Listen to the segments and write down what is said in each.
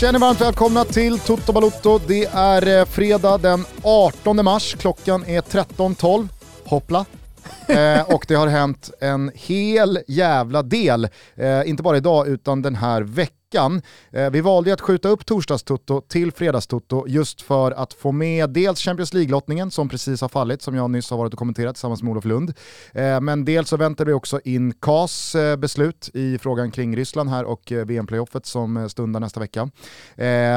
Känner varmt välkomna till Toto Balotto. Det är eh, fredag den 18 mars, klockan är 13.12. Hoppla! eh, och det har hänt en hel jävla del, eh, inte bara idag utan den här veckan veckan. Eh, vi valde att skjuta upp torsdagstutto till fredagstutto just för att få med dels Champions League-lottningen som precis har fallit, som jag nyss har varit och kommenterat tillsammans med Olof Lund. Eh, men dels så väntar vi också in KAS eh, beslut i frågan kring Ryssland här och VM-playoffet som stundar nästa vecka.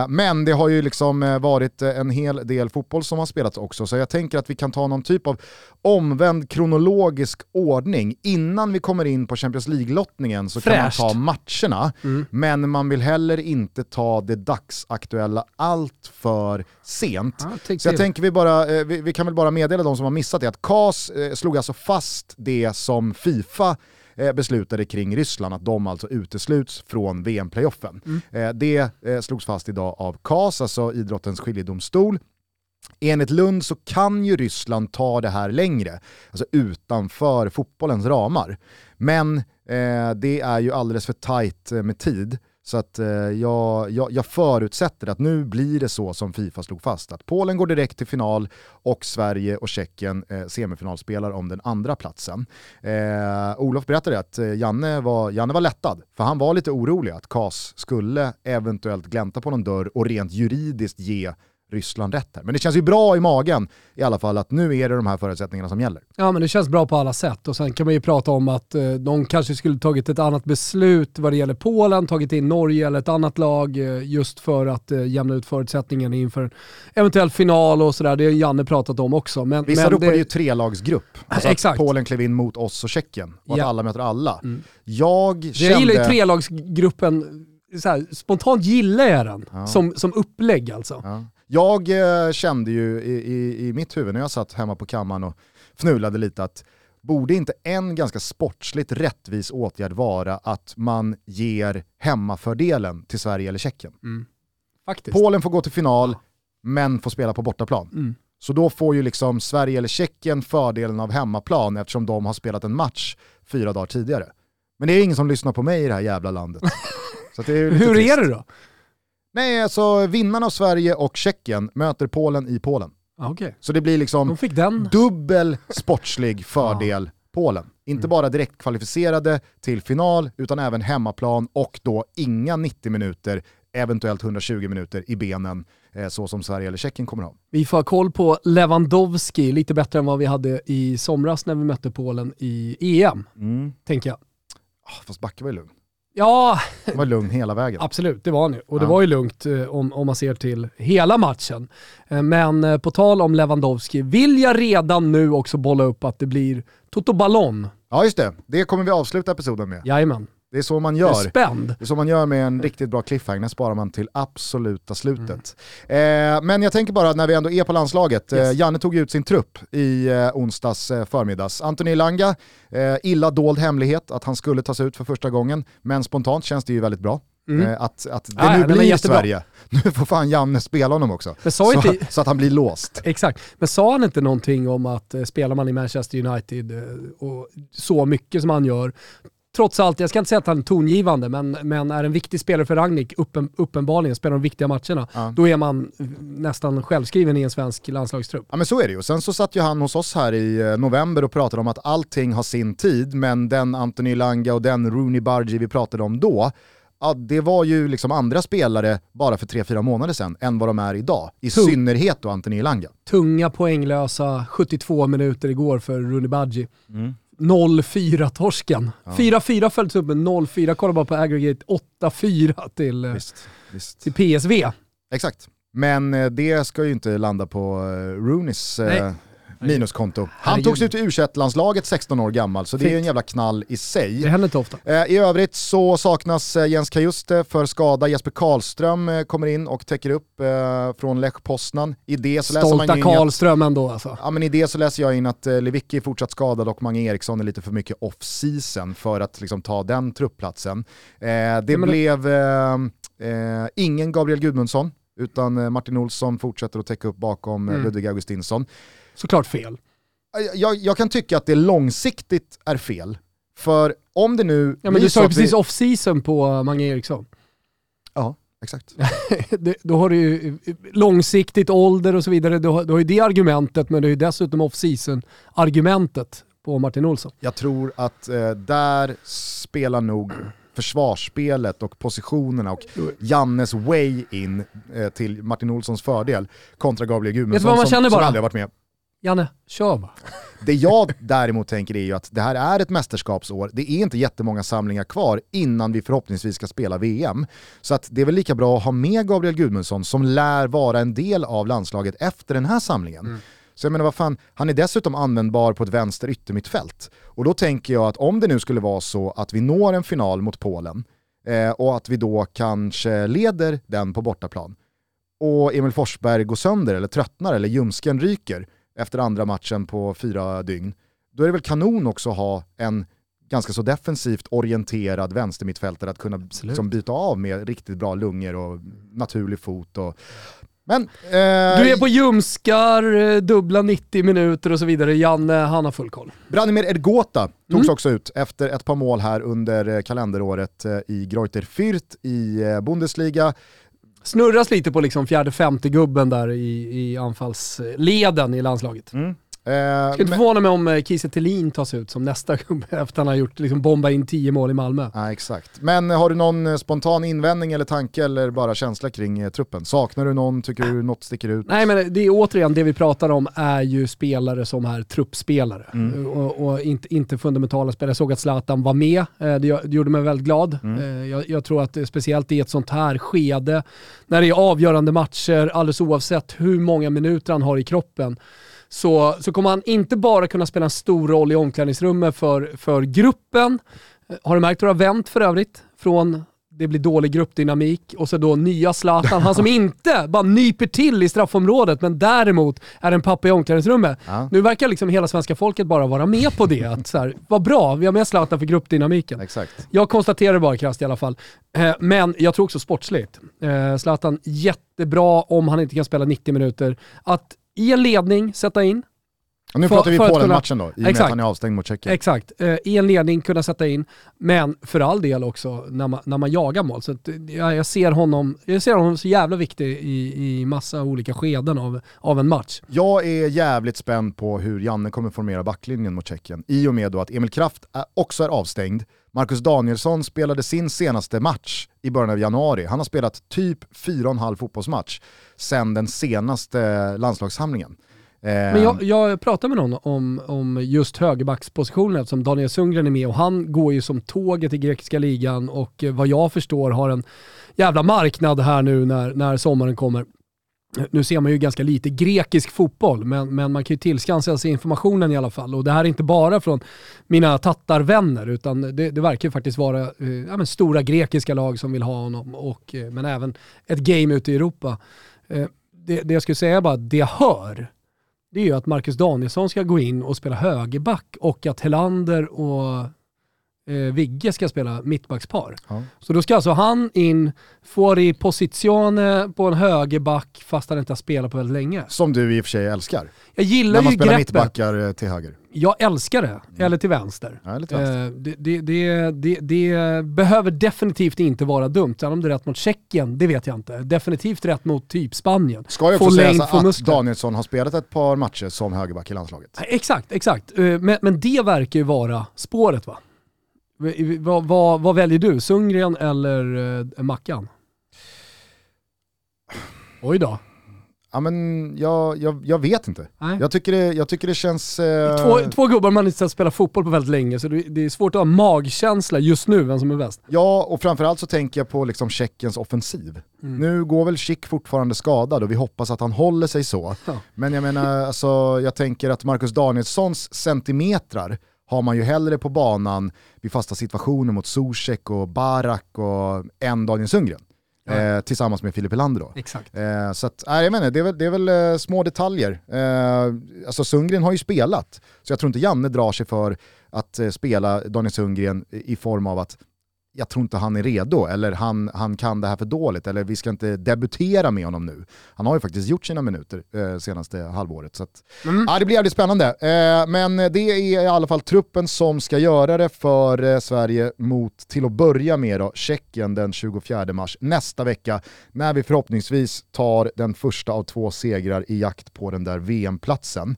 Men det har ju liksom varit en hel del fotboll som har spelats också, så jag tänker att vi kan ta någon typ av omvänd kronologisk ordning. Innan vi kommer in på Champions League-lottningen så Fräscht. kan man ta matcherna, mm. men man man vill heller inte ta det dagsaktuella allt för sent. Så jag tänker vi, bara, eh, vi, vi, kan väl bara meddela de som har missat det att CAS eh, slog alltså fast det som Fifa eh, beslutade kring Ryssland, att de alltså utesluts från VM-playoffen. Mm. Det slogs fast idag av CAS, alltså idrottens skiljedomstol. Enligt Lund så kan ju Ryssland ta det här längre, alltså utanför fotbollens ramar. Men eh, det är ju alldeles för tajt med tid så att eh, jag, jag, jag, förutsätter att nu blir det så som Fifa slog fast, att Polen går direkt till final och Sverige och Tjeckien eh, semifinalspelar om den andra platsen. Eh, Olof berättade att eh, Janne var, Janne var lättad, för han var lite orolig att KAS skulle eventuellt glänta på någon dörr och rent juridiskt ge Ryssland rätt här. Men det känns ju bra i magen i alla fall att nu är det de här förutsättningarna som gäller. Ja men det känns bra på alla sätt och sen kan man ju prata om att eh, de kanske skulle tagit ett annat beslut vad det gäller Polen, tagit in Norge eller ett annat lag eh, just för att eh, jämna ut förutsättningarna inför en eventuell final och sådär. Det har Janne pratat om också. Men, Vissa ropade det... ju trelagsgrupp. Alltså Exakt. att Polen klev in mot oss och Tjeckien och att alla möter alla. Mm. Jag kände... Jag gillar ju trelagsgruppen här, spontant gillar jag den ja. som, som upplägg alltså. Ja. Jag eh, kände ju i, i, i, mitt huvud när jag satt hemma på kammaren och fnulade lite att borde inte en ganska sportsligt rättvis åtgärd vara att man ger hemmafördelen till Sverige eller Tjeckien? Mm. Polen får gå till final, men får spela på bortaplan. Mm. Så då får ju liksom Sverige eller Tjeckien fördelen av hemmaplan eftersom de har spelat en match fyra dagar tidigare. Men det är ingen som lyssnar på mig i det här jävla landet. Hur trist. är det då? Nej, alltså vinnarna av Sverige och Tjeckien möter Polen i Polen. Okay. Så det blir liksom dubbel sportslig fördel Polen. Inte mm. bara direkt kvalificerade till final, utan även hemmaplan och då inga 90 minuter, eventuellt 120 minuter i benen, eh, så som Sverige eller Tjeckien kommer ha. Vi får ha koll på Lewandowski lite bättre än vad vi hade i somras när vi mötte Polen i EM, mm. tänker jag. Oh, fast Backe var ju lugn. Ja, det var lugn hela vägen. Absolut, det var han ju. Och det ja. var ju lugnt eh, om, om man ser till hela matchen. Eh, men eh, på tal om Lewandowski, vill jag redan nu också bolla upp att det blir Toto Ballon. Ja just det, det kommer vi avsluta episoden med. Jajamän. Det är så man gör. Spänd. Det är så man gör med en riktigt bra cliffhanger, sparar man till absoluta slutet. Mm. Eh, men jag tänker bara när vi ändå är på landslaget, yes. eh, Janne tog ut sin trupp i eh, onsdags eh, förmiddags. Antoni Langa, illa dold hemlighet att han skulle tas ut för första gången, men spontant känns det ju väldigt bra. Mm. Att, att det ah, nu blir Sverige. Nu får fan Janne spela honom också. Så, inte... så, att han blir låst. Exakt. Men sa han inte någonting om att spelar man i Manchester United och så mycket som han gör, trots allt, jag ska inte säga att han är tongivande, men, men är en viktig spelare för Ragnik, uppen, uppenbarligen, spelar de viktiga matcherna, ja. då är man nästan självskriven i en svensk landslagstrupp. Ja men så är det ju. Sen så satt ju han hos oss här i eh, november och pratade om att allting har sin tid, men den Anthony Langa och den Rooney Bargi vi pratade om då, ja, det var ju liksom andra spelare bara för 3-4 månader sedan än vad de är idag. I Tung. synnerhet då Anthony Langa. Tunga poänglösa 72 minuter igår för Rooney Badji. Mm. 0-4-torsken. Ja. 4-4 följdes upp med 0-4, kolla bara på aggregate 8-4 till, eh, visst, visst. till PSV. Exakt, men eh, det ska ju inte landa på eh, Rooneys minuskonto. Han togs ut i u landslaget 16 år gammal, så det är en jävla knall i sig. Det händer inte ofta. Eh, I övrigt så saknas eh, Jens Kajuste för skada. Jesper Karlström eh, kommer in och täcker upp från Lech Poznan. I det så Stolta läser man Karlström att, ändå alltså. Ja men i det så läser jag in att Lewicki är fortsatt skadad och Mange Eriksson är lite för mycket off-season för att liksom ta den truppplatsen. det blev ingen Gabriel Gudmundsson, utan Martin Olsson fortsätter att täcka upp bakom mm. Ludvig Augustinsson såklart fel. Jag, jag, kan tycka att det långsiktigt är fel. För om det nu Ja men du sa ju precis vi... off-season på Mange Eriksson. Ja, Exakt. det, då har du ju långsiktigt ålder och så vidare. Du har, du har ju det argumentet, men du har ju dessutom off-season-argumentet på Martin Olsson. Jag tror att eh, där spelar nog försvarsspelet och positionerna och Jannes way in eh, till Martin Olssons fördel kontra Gabriel Gudmundsson som, som aldrig har varit med. Janne, kör bara. Det jag däremot tänker är ju att det här är ett mästerskapsår, det är inte jättemånga samlingar kvar innan vi förhoppningsvis ska spela VM. Så att det är väl lika bra att ha med Gabriel Gudmundsson som lär vara en del av landslaget efter den här samlingen. Mm. Så jag menar vad fan, han är dessutom användbar på ett vänster yttermittfält. Och då tänker jag att om det nu skulle vara så att vi når en final mot Polen eh, och att vi då kanske leder den på bortaplan och Emil Forsberg går sönder eller tröttnar eller ljumsken ryker efter andra matchen på fyra dygn, då är det väl kanon också att ha en ganska så defensivt orienterad vänstermittfältare att kunna liksom, byta av med riktigt bra lungor och naturlig fot. Och, men, eh, du är på ljumskar, eh, dubbla 90 minuter och så vidare. Janne, han har full koll. Branimir Edgota togs mm. också ut efter ett par mål här under eh, kalenderåret eh, i Greuter Fürth i Bundesliga snurras lite på liksom fjärde femte gubben där i, i anfallsleden i landslaget. Mm. Eh, Ska inte förvåna mig om eh, Kiese Thelin tas ut som nästa gubbe efter att han har gjort, liksom bomba in tio mål i Malmö. Ja, exakt. Men har du någon eh, spontan invändning eller tanke eller bara känsla kring eh, truppen? Saknar du någon? Tycker du något sticker ut? Nej men det är återigen, det vi pratar om är ju spelare som är truppspelare mm. och, och, inte, inte fundamentala spelare. Jag såg att Zlatan var med, det, det gjorde mig väldigt glad. Mm. Jag, jag, tror att speciellt i ett sånt här skede, när det är avgörande matcher, alldeles oavsett hur många minuter han har i kroppen, så, så kommer han inte bara kunna spela en stor roll i omklädningsrummet för, för gruppen. Har du märkt hur det har vänt för övrigt? Från det blir dålig gruppdynamik och så då nya Zlatan, han som inte bara nyper till i straffområdet men däremot är en pappa i omklädningsrummet. Ja. Nu verkar liksom hela svenska folket bara vara med på det. Att så här, vad bra, vi har med Zlatan för gruppdynamiken. Exakt. Jag konstaterar bara krasst i alla fall. Eh, men jag tror också sportsligt. Eh, Zlatan, jättebra om han inte kan spela 90 minuter. Att i en ledning sätta in. Och nu för, pratar vi på den matchen då, i och med att han är avstängd mot Tjeckien. Exakt, eh, i en ledning kunna sätta in, men för all del också när man, när man jagar mål. Så att, ja, jag, ser honom, jag ser honom så jävla viktig i, i massa olika skeden av, av en match. Jag är jävligt spänd på hur Janne kommer formera backlinjen mot Tjeckien, i och med då att Emil Kraft är, också är avstängd. Marcus Danielsson spelade sin senaste match i början av januari. Han har spelat typ 4,5 fotbollsmatch sen den senaste landslagssamlingen. Men jag, jag pratade med någon om, om just högerbackspositionen eftersom Daniel Sundgren är med och han går ju som tåget i grekiska ligan och eh, vad jag förstår har en jävla marknad här nu när, när sommaren kommer. Nu ser man ju ganska lite grekisk fotboll, men, men man kan ju tillskansa sig informationen i alla fall. Och det här är inte bara från mina tattarvänner, utan det, det verkar ju faktiskt vara eh, ja, stora grekiska lag som vill ha honom, och, eh, men även ett game ute i Europa. Eh, det, det jag skulle säga bara, det jag hör, det är ju att Marcus Danielsson ska gå in och spela högerback och att Helander och eh, Vigge ska spela mittbackspar. Ja. Så då ska alltså han in, få i posizione på en högerback fast han inte har spelat på väldigt länge. Som du i och för sig älskar. Jag gillar När man ju spelar greppet. mittbackar eh, till höger. Jag älskar det, mm. eller till vänster. Ja, eller till vänster. Eh, det, det, det, det, behöver definitivt inte vara dumt. Sen om det är rätt mot Tjeckien, det vet jag inte. Definitivt rätt mot typ Spanien. Ska ju också sägas att muskler. Danielsson har spelat ett par matcher som högerback i landslaget. Exakt, exakt. Eh, men, men det verkar ju vara spåret va? Vad, vad, vad väljer du? Sundgren eller uh, Mackan? Oj då. Ja, men jag, jag, jag vet inte. Jag tycker, det, jag tycker det känns... Eh... Två, två gubbar man inte har spelat fotboll på väldigt länge, så det, det, är svårt att ha magkänsla just nu vem som är bäst. Ja, och framförallt så tänker jag på liksom Tjeckiens offensiv. Mm. Nu går väl Schick fortfarande skadad och vi hoppas att han håller sig så. Ja. Men jag menar, alltså, jag tänker att Marcus Danielssons centimetrar har man ju hellre på banan vid fasta situationer mot Zuzek och Barak och än Daniel Sundgren. Ja. Eh, tillsammans med Filip Helander då. Exakt. Eh, så att, äh, jag menar, det är väl, det är väl eh, små detaljer. Eh, alltså Sundgren har ju spelat, så jag tror inte Janne drar sig för att eh, spela Daniel Sundgren i form av att jag tror inte han är redo, eller han, han kan det här för dåligt, eller vi ska inte debutera med honom nu. Han har ju faktiskt gjort sina minuter eh, senaste halvåret. Så att, mm. ja, det blir jävligt spännande. Eh, men det är i alla fall truppen som ska göra det för eh, Sverige mot, till att börja med då, Tjeckien den 24 mars nästa vecka, när vi förhoppningsvis tar den första av två segrar i jakt på den där VM-platsen.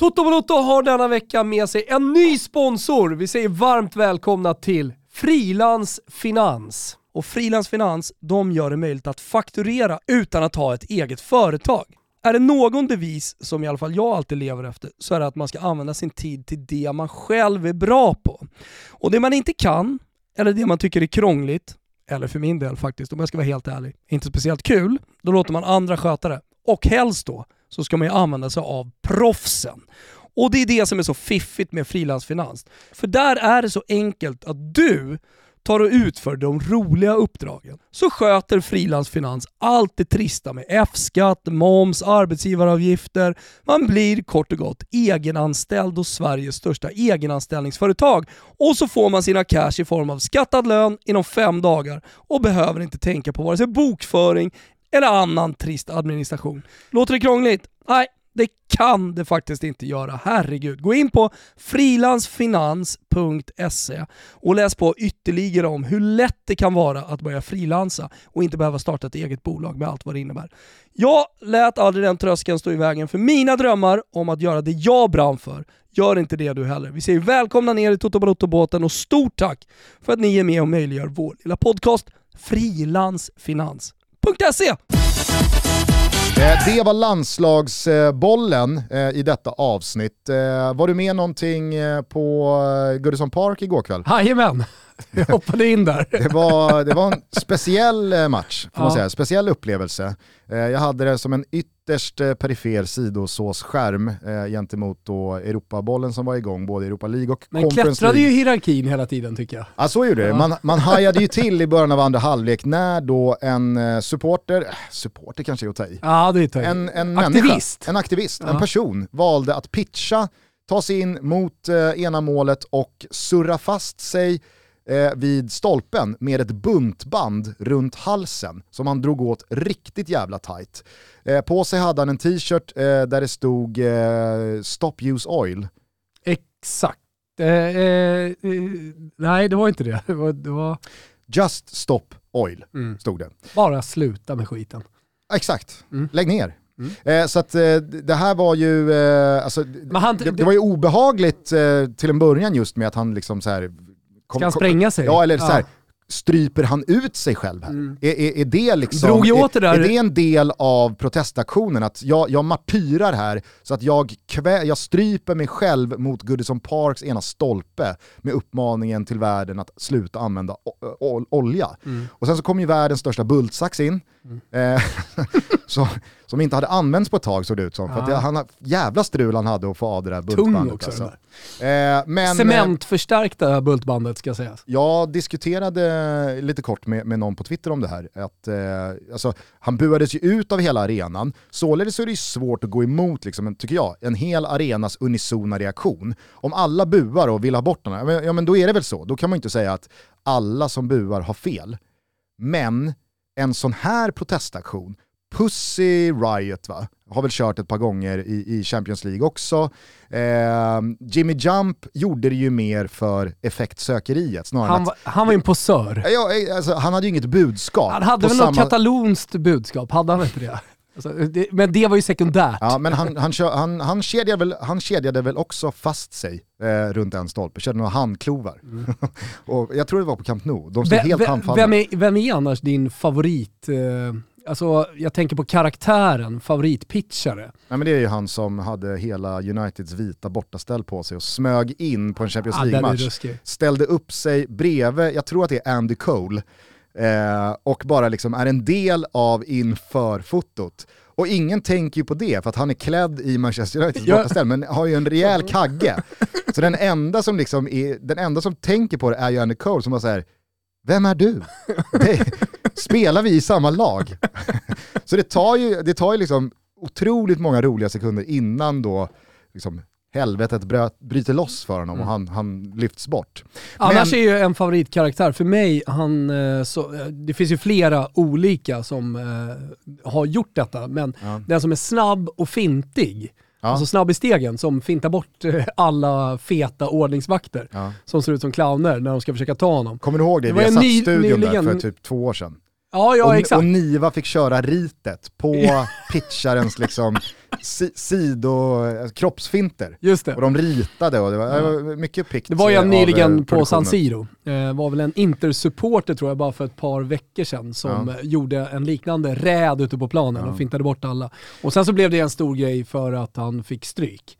Toto Balotto har denna vecka med sig en ny sponsor. Vi säger varmt välkomna till Frilans Finans. Och Frilans Finans, de gör det möjligt att fakturera utan att ha ett eget företag. Är det någon devis som i alla fall jag alltid lever efter så är det att man ska använda sin tid till det man själv är bra på. Och det man inte kan, eller det man tycker är krångligt, eller för min del faktiskt, om jag ska vara helt ärlig, inte speciellt kul, då låter man andra sköta det. Och helst då så ska man ju använda sig av proffsen. Och det är det som är så fiffigt med frilansfinans. För där är det så enkelt att du tar och utför de roliga uppdragen så sköter frilansfinans allt det trista med F-skatt, moms, arbetsgivaravgifter. Man blir kort och gott egenanställd hos Sveriges största egenanställningsföretag och så får man sina cash i form av skattad lön inom fem dagar och behöver inte tänka på vare sig bokföring eller annan trist administration. Låter det krångligt? Nej, det kan det faktiskt inte göra. Herregud. Gå in på frilansfinans.se och läs på ytterligare om hur lätt det kan vara att börja frilansa och inte behöva starta ett eget bolag med allt vad det innebär. Jag lät aldrig den tröskeln stå i vägen för mina drömmar om att göra det jag brann för. Gör inte det du heller. Vi säger välkomna ner i Toto Balotto-båten och stort tack för att ni är med och möjliggör vår lilla podcast Frilansfinans www.fotbollsmorgon.se. Eh, det var landslagsbollen eh, i detta avsnitt. Eh, var du med någonting på Goodison Park igår kväll? Jajamän, jag hoppade in där. Det var, det var en speciell match, får man säga. speciell upplevelse. Jag hade det som en ytterligare ytterst eh, perifer sidosåsskärm eh, gentemot då Europabollen som var igång, både Europa League och Men Conference klättrade ju hierarkin hela tiden tycker jag. Ja så gjorde det. Man, man hajade ju till i början av andra halvlek när då en eh, supporter, äh, supporter kanske är att ta i, ja, det är en, en aktivist, människa, en, aktivist ja. en person valde att pitcha, ta sig in mot eh, ena målet och surra fast sig eh, vid stolpen med ett buntband runt halsen som han drog åt riktigt jävla tight. Eh, på sig hade han en t-shirt eh, där det stod eh, “Stop use oil”. Exakt. Eh, eh, nej, det var inte det. Det var... Det var... Just stop oil, mm. stod det. Bara sluta med skiten. Exakt, mm. lägg ner. Mm. Eh, så att eh, det här var ju, eh, alltså, han, det, det, var ju obehagligt till en början just med att han liksom så här Ska han spränga sig? Ja, eller så här, stryper han ut sig själv här? Mm. Är, är, är, det liksom, är, är det en del av protestaktionen? Att jag, jag martyrar här så att jag, kvä, jag stryper mig själv mot Goodison Parks ena stolpe med uppmaningen till världen att sluta använda olja. Mm. Och sen så kom ju världens största bultsax in, mm. eh, så, som inte hade använts på ett tag såg det ut som. För att det, han, jävla strul han hade att få av det där bultbandet. Tung också alltså. Eh, men, Cementförstärkta bultbandet ska sägas. Jag diskuterade lite kort med, med någon på Twitter om det här. Att, eh, alltså, han buades ju ut av hela arenan, således är det svårt att gå emot, liksom, tycker jag, en hel arenas unisona reaktion. Om alla buar och vill ha bort den, ja men då är det väl så. Då kan man inte säga att alla som buar har fel. Men en sån här protestaktion Pussy Riot va? har väl kört ett par gånger i, i Champions League också. Eh, Jimmy Jump gjorde det ju mer för effektsökeriet snarare han, var, han var ju en posör. Ja, eh, alltså, han hade ju inget budskap. Han hade väl samma... något katalonskt budskap, hade han inte det? Alltså, det, men det var ju sekundärt. Ja, men han, han, han, han, kedjade, väl, han kedjade väl också fast sig eh, runt en stolpe, körde några handklovar. Mm. och jag tror det var på Camp Nou, de stod v helt handfallna. Vem är, vem är annars din favorit eh, Alltså, jag tänker på karaktären, favoritpitchare. Nej, men det är ju han som hade hela Uniteds vita bortaställ på sig och smög in på en Champions League-match. ställde upp sig bredvid, jag tror att det är Andy Cole, eh, och bara liksom är en del av inför-fotot. Och ingen tänker ju på det för att han är klädd i Manchester Uniteds ja. bortaställ men har ju en rejäl kagge. Så den enda som liksom är, den enda som tänker på det är ju Andy Cole som bara säger vem är du? Det, spelar vi i samma lag? Så det tar ju, det tar ju liksom otroligt många roliga sekunder innan då liksom helvetet bröt, bryter loss för honom och han, han lyfts bort. Annars Men- är ju en favoritkaraktär för mig, han, eh, så, eh, det finns ju flera olika som eh, har gjort detta, men Ja. den som är snabb och fintig, Ja. alltså snabb i stegen, som fintar bort eh, alla feta ordningsvakter Ja. som ser ut som clowner när de ska försöka ta honom. Kommer du ihåg det? Det Vi var har en satt ny- studion där nyligen- för typ två år sedan. Ja, ja och, exakt. och Niva fick köra ritet på pitcharens liksom, si, sido, eh, kroppsfinter. Just det. Och de ritade och det var, det var mycket pikt Det var ju eh, en av, eh, nyligen på. San Siro. Eh, var väl en Inter-supporter tror jag bara för ett par veckor sedan som Ja. gjorde en liknande räd ute på planen Ja. och fintade bort alla. Och sen så blev det en stor grej för att han fick stryk.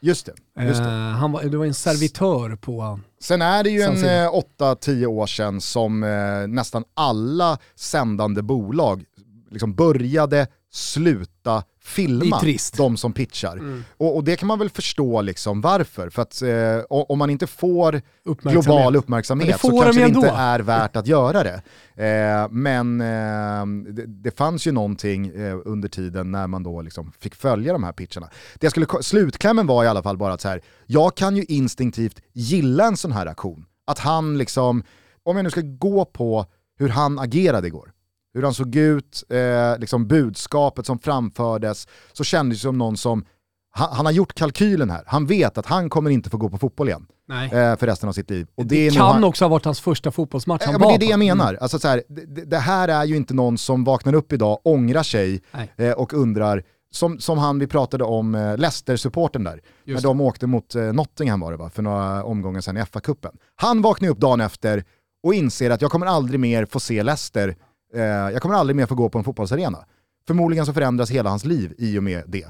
Just det. Just det. Eh, han var, det var en servitör på... Sen är det ju en Siro. eh, 8-10 år sedan som eh, nästan alla sändande bolag liksom började sluta filma de som pitchar. Och, och det kan man väl förstå liksom varför. För att eh, om man inte får Uppmärksamhet. global uppmärksamhet så kanske det inte är värt att göra det. Eh, men eh, det, det fanns ju någonting eh, under tiden när man då liksom fick följa de här pitcherna. Det jag skulle, slutklämmen var i alla fall bara att så här, jag kan ju instinktivt gilla en sån här aktion. Att han liksom, om jag nu ska gå på hur han agerade igår, hur han såg ut, eh, liksom budskapet som framfördes, så kändes det som någon som, han, han har gjort kalkylen här, han vet att han kommer inte få gå på fotboll igen Nej. eh, för resten av sitt liv. Och Det, nog kan han- också ha varit hans första fotbollsmatch Ja, han men det är det jag menar. Mm. Alltså, så här, det, det här är ju inte någon som vaknar upp idag, ångrar sig eh, och undrar, som, som han vi pratade om, eh, Leicester-supporten där, när Just de åkte mot eh, Nottingham var det va, för några omgångar sedan i FA-cupen. Han vaknar upp dagen efter och inser att jag kommer aldrig mer få se Leicester, eh, jag kommer aldrig mer få gå på en fotbollsarena. Förmodligen så förändras hela hans liv i och med det. I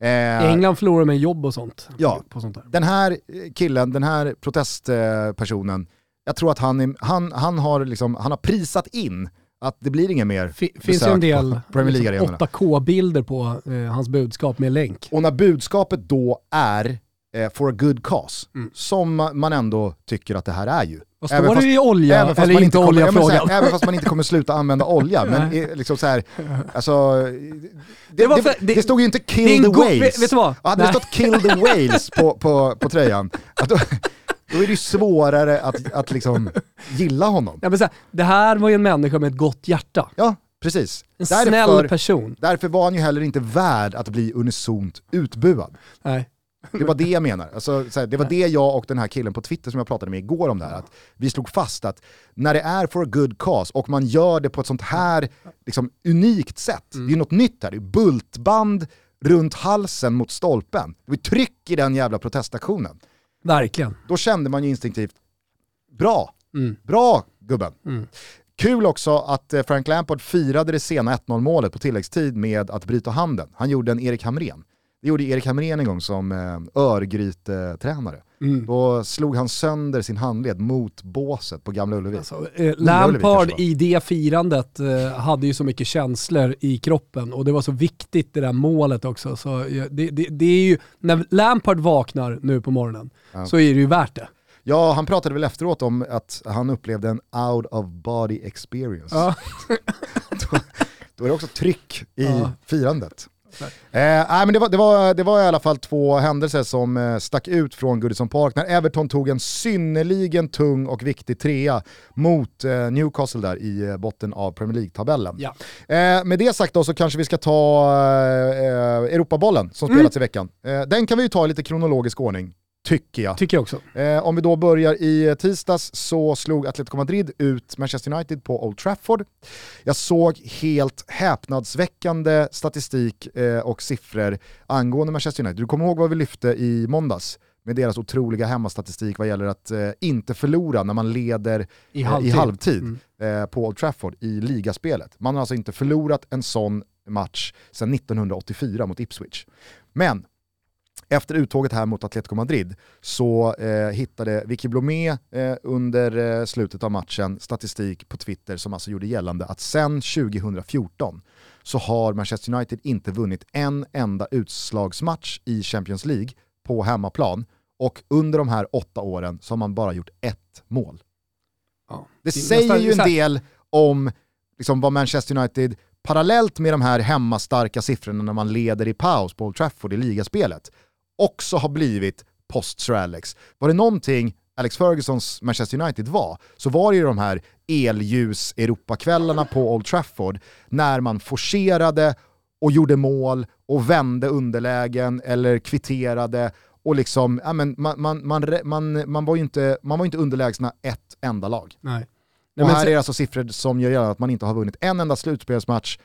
Eh, England förlorar med jobb och sånt. Ja. På sånt där. den här killen, den här protestpersonen, jag tror att han, är, han, han, har liksom, han har prisat in att det blir inget mer finns ju en besök del på Premier liksom, League-arenorna. 8K-bilder på eh, hans budskap med länk. Och när budskapet då är eh, for a good cause, Mm. som ma- man ändå tycker att det här är ju. Vad står fast- det i olja? Även fast, Eller man inte kommer, olja så här, frågan. även fast man inte kommer sluta använda olja. men eh, liksom så här, alltså, det, Det var det, för- det, det- stod ju inte det kill the whales. vet- du vad? Hade det Nej. stått kill the whales på, på, på tröjan, att då, då är det ju svårare att, att liksom gilla honom. Ja, men så här, det här var ju en människa med ett gott hjärta. Ja, precis. En Därför, snäll person. därför var han ju heller inte värd att bli unisont utbuad. Nej. Det var det jag menar. Alltså, så här, det var det jag och den här killen på Twitter som jag pratade med igår om det här, att vi slog fast att när det är for a good cause och man gör det på ett sånt här liksom, unikt sätt, det är något nytt här, det är bultband runt halsen mot stolpen. Det var tryck i den jävla protestaktionen. Verkligen. Då kände man ju instinktivt, bra, Mm. bra gubben. Mm. Kul också att eh, Frank Lampard firade det sena 1-0 målet på tilläggstid med att bryta handen. Han gjorde en Erik Hamrén. Det gjorde Erik Hamrén en gång som eh, Örgryte-tränare. Mm. Då slog han sönder sin handled mot båset på Gamla Ullevi. Alltså, eh, Lampard i det firandet eh, hade ju så mycket känslor i kroppen och det var så viktigt det där målet också. Så, det, det, det är ju, när Lampard vaknar nu på morgonen Ja. så är det ju värt det. Ja, han pratade väl efteråt om att han upplevde en out of body experience. Ja. då, då är det också tryck i Ja. firandet. Eh, nej, men det, var, det, var, det var i alla fall två händelser som eh, stack ut från Goodison Park när Everton tog en synnerligen tung och viktig trea mot eh, Newcastle där i eh, botten av Premier League-tabellen. Ja. Eh, med det sagt då så kanske vi ska ta eh, Europabollen som Mm. spelats i veckan. Eh, den kan vi ju ta i lite kronologisk ordning, tycker jag. Tycker jag också. Eh, om vi då börjar i tisdags så slog Atletico Madrid ut Manchester United på Old Trafford. Jag såg helt häpnadsväckande statistik eh, och siffror angående Manchester United. Du kommer ihåg vad vi lyfte i måndags med deras otroliga hemmastatistik vad gäller att eh, inte förlora när man leder I eh, halvtid. i halvtid Mm. eh, på Old Trafford i ligaspelet. Man har alltså inte förlorat en sån match sedan 1984 mot Ipswich. Men efter uttåget här mot Atletico Madrid så eh, hittade Vicky Blomé eh, under eh, slutet av matchen statistik på Twitter som alltså gjorde gällande att sedan 2014 så har Manchester United inte vunnit en enda utslagsmatch i Champions League på hemmaplan och under de här åtta åren så har man bara gjort ett mål. Ja. Det Det säger ju en del om liksom, vad Manchester United, parallellt med de här hemmastarka siffrorna när man leder i paus på Old Trafford i ligaspelet, också har blivit post Sir Alex. Var det någonting Alex Fergusons Manchester United var, så var det ju de här elljus-Europakvällarna på Old Trafford när man forcerade och gjorde mål och vände underlägen eller kvitterade och liksom, ja, men man, man, man, man, man, var ju inte, man var inte underlägsna ett enda lag. Nej. Nej, och här sen... är det alltså siffror som gör att man inte har vunnit en enda slutspelsmatch,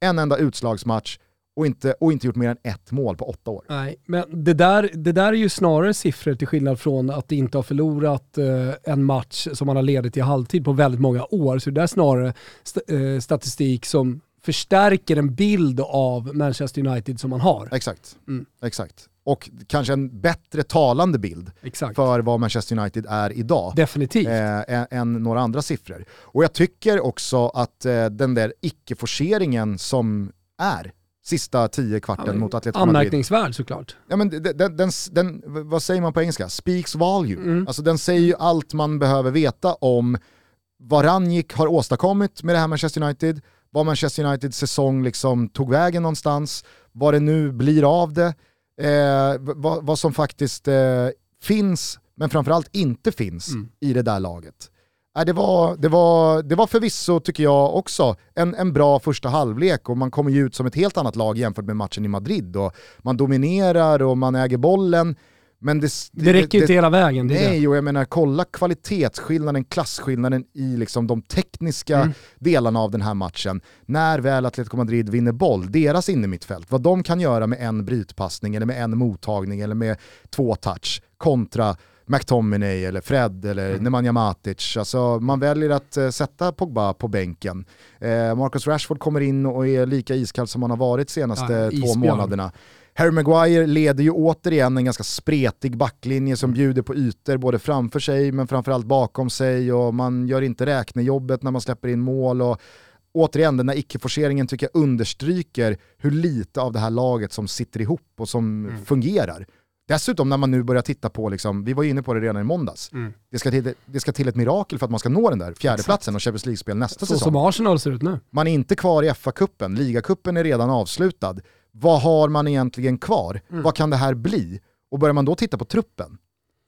en enda utslagsmatch och inte, och inte gjort mer än ett mål på åtta år. Nej, men det där, det där är ju snarare siffror till skillnad från att inte ha förlorat eh, en match som man har ledit i halvtid på väldigt många år. Så det där är snarare st eh, statistik som förstärker en bild av Manchester United som man har. Exakt. Mm. Exakt. Och kanske en bättre talande bild Exakt. för vad Manchester United är idag. Definitivt. Eh, än några andra siffror. Och jag tycker också att eh, den där icke-forceringen som är sista tio kvarten ja, mot Atletico Madrid. Anmärkningsvärd såklart. Ja, men den, den, den, den, vad säger man på engelska? Speaks volume. Mm. Alltså den säger ju allt man behöver veta om vad Ranjik har åstadkommit med det här Manchester United, vad Manchester Uniteds säsong liksom tog vägen någonstans, vad det nu blir av det, eh, vad, vad, som faktiskt eh, finns, men framförallt inte finns mm. i det där laget. Det, var, det, var, det var förvisso, tycker jag också, en, en bra första halvlek och man kommer ju ut som ett helt annat lag jämfört med matchen i Madrid. Och man dominerar och man äger bollen. Men det, det, det räcker ju inte hela vägen. nej, och jag menar kolla kvalitetsskillnaden, klasskillnaden i liksom de tekniska mm. delarna av den här matchen. När väl Atletico Madrid vinner boll, deras innermittfält, vad de kan göra med en brytpassning eller med en mottagning eller med två touch kontra McTominay eller Fred eller mm. Nemanja Matic. Alltså, man väljer att uh, sätta Pogba på bänken. Uh, Marcus Rashford kommer in och är lika iskall som han har varit de senaste ja, två månaderna. Harry Maguire leder ju återigen en ganska spretig backlinje som mm. bjuder på ytor både framför sig men framförallt bakom sig och man gör inte räknejobbet när man släpper in mål. Och återigen, den här icke-forceringen tycker jag understryker hur lite av det här laget som sitter ihop och som mm. fungerar. Dessutom när man nu börjar titta på, liksom, vi var inne på det redan i måndags, mm. det, ska till, det ska till ett mirakel för att man ska nå den där fjärdeplatsen och Champions League-spel nästa Så säsong. som Arsenal ser ut nu. Man är inte kvar i FA-cupen, ligacupen är redan avslutad. Vad har man egentligen kvar? Mm. Vad kan det här bli? Och börjar man då titta på truppen,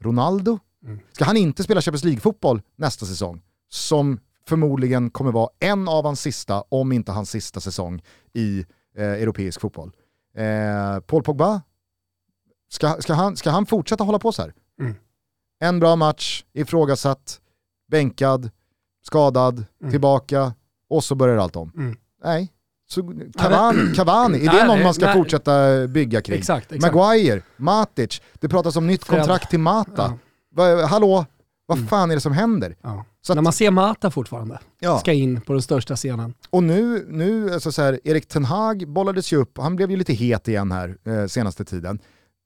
Ronaldo, mm. ska han inte spela Champions League-fotboll nästa säsong? Som förmodligen kommer vara en av hans sista, om inte hans sista säsong i eh, europeisk fotboll. Eh, Paul Pogba, Ska, ska, han, ska han fortsätta hålla på så här? Mm. En bra match, ifrågasatt, bänkad, skadad, mm. tillbaka och så börjar allt om. Mm. Nej. Så Cavani, Cavani, är det någon man ska nej, fortsätta bygga kring? Exakt, exakt. Maguire, Matic, det pratas om nytt kontrakt till Mata. Ja. hallå, vad mm. fan är det som händer? Ja. Så När man ser Mata fortfarande, ja. ska in på den största scenen. Och nu, nu alltså så här, Erik Ten Hag bollades ju upp, han blev ju lite het igen här eh, senaste tiden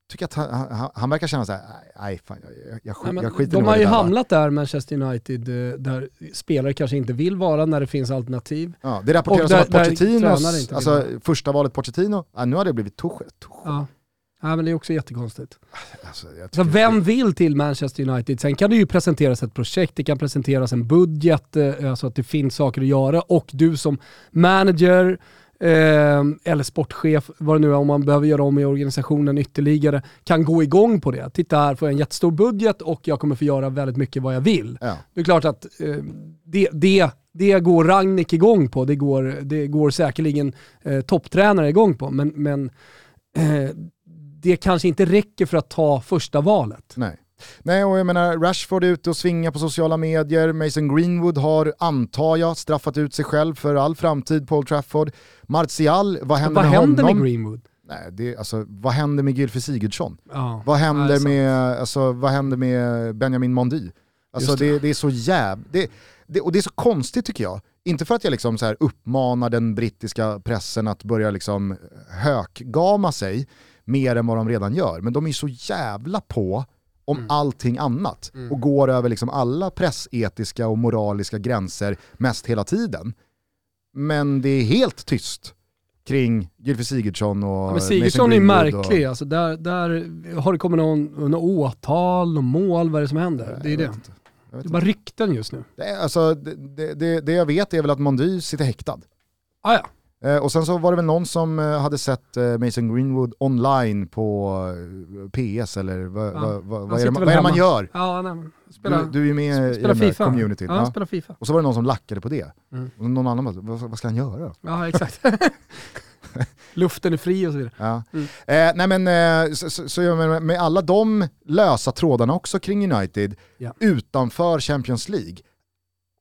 tycker att han, han, han, verkar känna såhär, nej fan jag, jag, jag, jag skiter De har ju hamnat där, Manchester United, eh, där spelare kanske inte vill vara när det finns alternativ. Ja, det rapporteras om att Pochettinos, alltså första valet Pochettino, ja, nu har det blivit Tuchel. Ja. ja. men det är också jättekonstigt. Alltså, så vem vill till Manchester United? Sen kan det ju presenteras ett projekt, det kan presenteras en budget, eh, alltså att det finns saker att göra och du som manager, eller sportchef, vad det nu är, om man behöver göra om i organisationen ytterligare, kan gå igång på det. Titta här, får jag en jättestor budget och jag kommer få göra väldigt mycket vad jag vill. Ja. Det är klart att eh, det, det, det går Ragnik igång på, det går, det går säkerligen eh, topptränare igång på, men, men eh, det kanske inte räcker för att ta första valet. Nej. Nej, och jag menar Rashford är ute och svingar på sociala medier, Mason Greenwood har, antar jag, straffat ut sig själv för all framtid på Old Trafford. Martial, vad händer vad med händer honom? med Greenwood? Nej, det, alltså, vad händer med Gylfi Sigurdsson? Ja, vad, händer med, alltså, vad händer med Benjamin Mondi? Alltså, det. Det, det. är så jäv... Det, det, och det är så konstigt tycker jag. Inte för att jag liksom så här uppmanar den brittiska pressen att börja liksom hökgama sig mer än vad de redan gör, men de är så jävla på om mm. allting annat mm. och går över liksom alla pressetiska och moraliska gränser mest hela tiden. Men det är helt tyst kring Gylfi Sigurdsson och ja, men Sigurdsson är märklig, och... alltså där, där har det kommit någon, någon åtal, någon mål, vad är det som händer? det är det. Det är bara rykten just nu. Det, alltså, det, det, det, jag vet är väl att Mondy sitter häktad. Ah, ja. Eh, och sen så var det väl någon som eh, hade sett eh, Mason Greenwood online på PS eller vad, Ja. vad, vad, vad är det, man- är det gör? Ja, nej, men spela, Du, du är med i den FIFA. communityn. Ja, Ja. spela FIFA. Och så var det någon som lackade på det. Mm. Och någon annan bara, vad, vad ska han göra? Ja, exakt. Luften är fri och så vidare. Ja. Mm. Eh, nej men, eh, så, så, så menar, med alla de lösa trådarna också kring United Ja. utanför Champions League.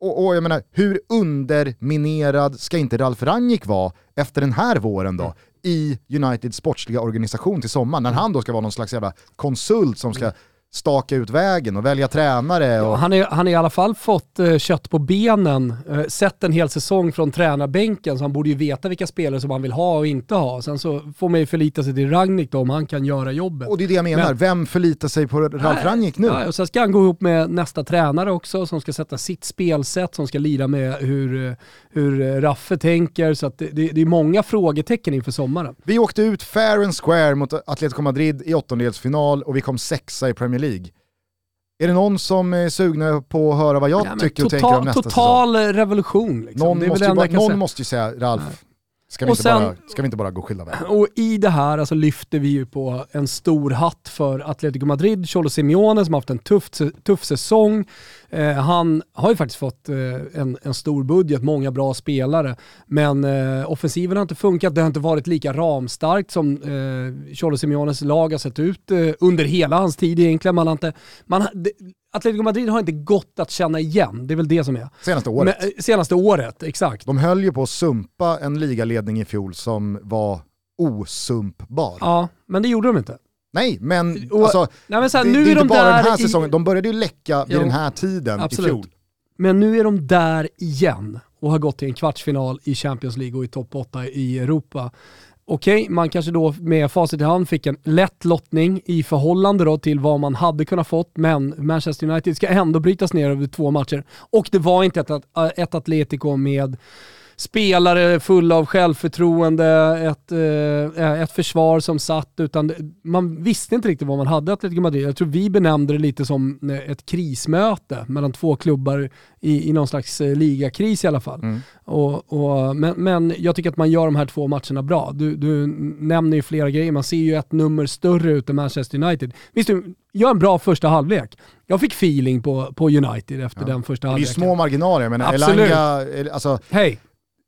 Och, och jag menar, hur underminerad ska inte Ralf Rangnick vara efter den här våren då? Mm. I Uniteds sportsliga organisation till sommaren, när han då ska vara någon slags jävla konsult som ska staka ut vägen och välja tränare. Mm. Ja, Och, han, är, han har i alla fall fått eh, kött på benen, eh, sett en hel säsong från tränarbänken så han borde ju veta vilka spelare som han vill ha och inte ha. Sen så får man ju förlita sig till Ragnik då om han kan göra jobbet. och det är det jag menar, Men- vem förlitar sig på Ralf Nej. Rangnick nu? Ja, och sen ska han gå ihop med nästa tränare också som ska sätta sitt spelsätt, som ska lira med hur, eh, hur eh, Raffe tänker. Så det, det, det är många frågetecken inför sommaren. Vi åkte ut fair and square mot Atletico Madrid i åttondelsfinal och vi kom sexa i Premier League. Är det någon som är sugna på att höra vad jag Ja, tycker och total, tänker om nästa Total revolution. Liksom. säsong? Någon, det är väl måste det ju, bara, någon måste ju säga, Ralf, ska vi, sen- bara, ska vi inte bara gå skilda vägar? Och i det här alltså lyfter vi ju på en stor hatt för Atletico Madrid, Cholo Simeone som har haft en tuff, tuff säsong. Eh, han har ju faktiskt fått eh, en, en stor budget, många bra spelare, men eh, offensiven har inte funkat, det har inte varit lika ramstarkt som eh, Simeones lag har sett ut under hela hans tid egentligen. Man har inte, man, har- det, Atletico Madrid har inte gått att känna igen, det är väl det som är. Senaste året. Men, senaste året, exakt. De höll ju på att sumpa en ligaledning i fjol som var osumpbar. Ja, men det gjorde de inte. Nej, men Och- alltså, Nej, men så här, det, nu det är är de inte bara där den här i- säsongen, de började ju läcka vid Jo, den här tiden absolut. i fjol. Men nu är de där igen och har gått till en kvartsfinal i Champions League och i topp 8 i Europa. Okej, man kanske då med facit i hand fick en lätt lottning i förhållande då till vad man hade kunnat fått, men Manchester United ska ändå brytas ner över två matcher. Och det var inte ett, ett Atletico med spelare fulla av självförtroende, ett, eh, ett försvar som satt, utan man visste inte riktigt vad man hade Atletico Madrid. Jag tror vi benämnde det lite som eh, ett krismöte mellan två klubbar i, i någon slags eh, ligakris i alla fall. Mm. Och, och, men, men jag tycker att man gör de här två matcherna bra. Du, du nämner ju flera grejer, man ser ju ett nummer större ut än Manchester United. Visst, gör en bra första halvlek. Jag fick feeling på, på United efter den första Det är ju halvleken. små marginaler, Absolut. Elanga, el- alltså Hej,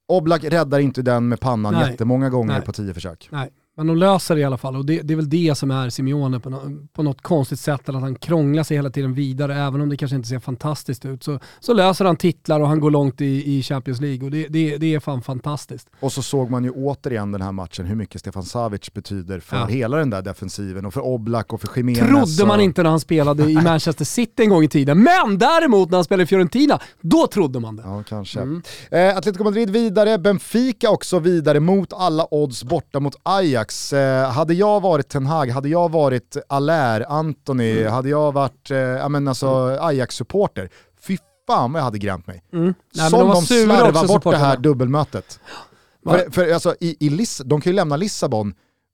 Oblak räddar inte den med pannan Nej. jättemånga gånger Nej. på tio försök. Nej, men de löser det i alla fall och det, det är väl det som är Simeone på, no, på något konstigt sätt, att han krånglar sig hela tiden vidare, även om det kanske inte ser fantastiskt ut. Så, så löser han titlar och han går långt i, i Champions League och det, det, det är fan fantastiskt. Och så såg man ju återigen den här matchen hur mycket Stefan Savic betyder för Ja. hela den där defensiven och för Oblak och för Jiménez. Trodde man och... inte när han spelade i Manchester City en gång i tiden, men däremot när han spelade i Fiorentina, då trodde man det. Ja, kanske. Mm. Eh, Atletico Madrid vidare, Benfica också vidare mot alla odds borta mot Ajax. Eh, hade jag varit Ten Hag, hade jag varit Allaire, Anthony, Mm. hade jag varit eh, men alltså, Ajax-supporter, fy fan vad jag hade grämt mig. Mm. Nej, men Som de de slarvar bort det här dubbelmötet. För, för alltså, i, i Liss, de kan ju lämna Lissabon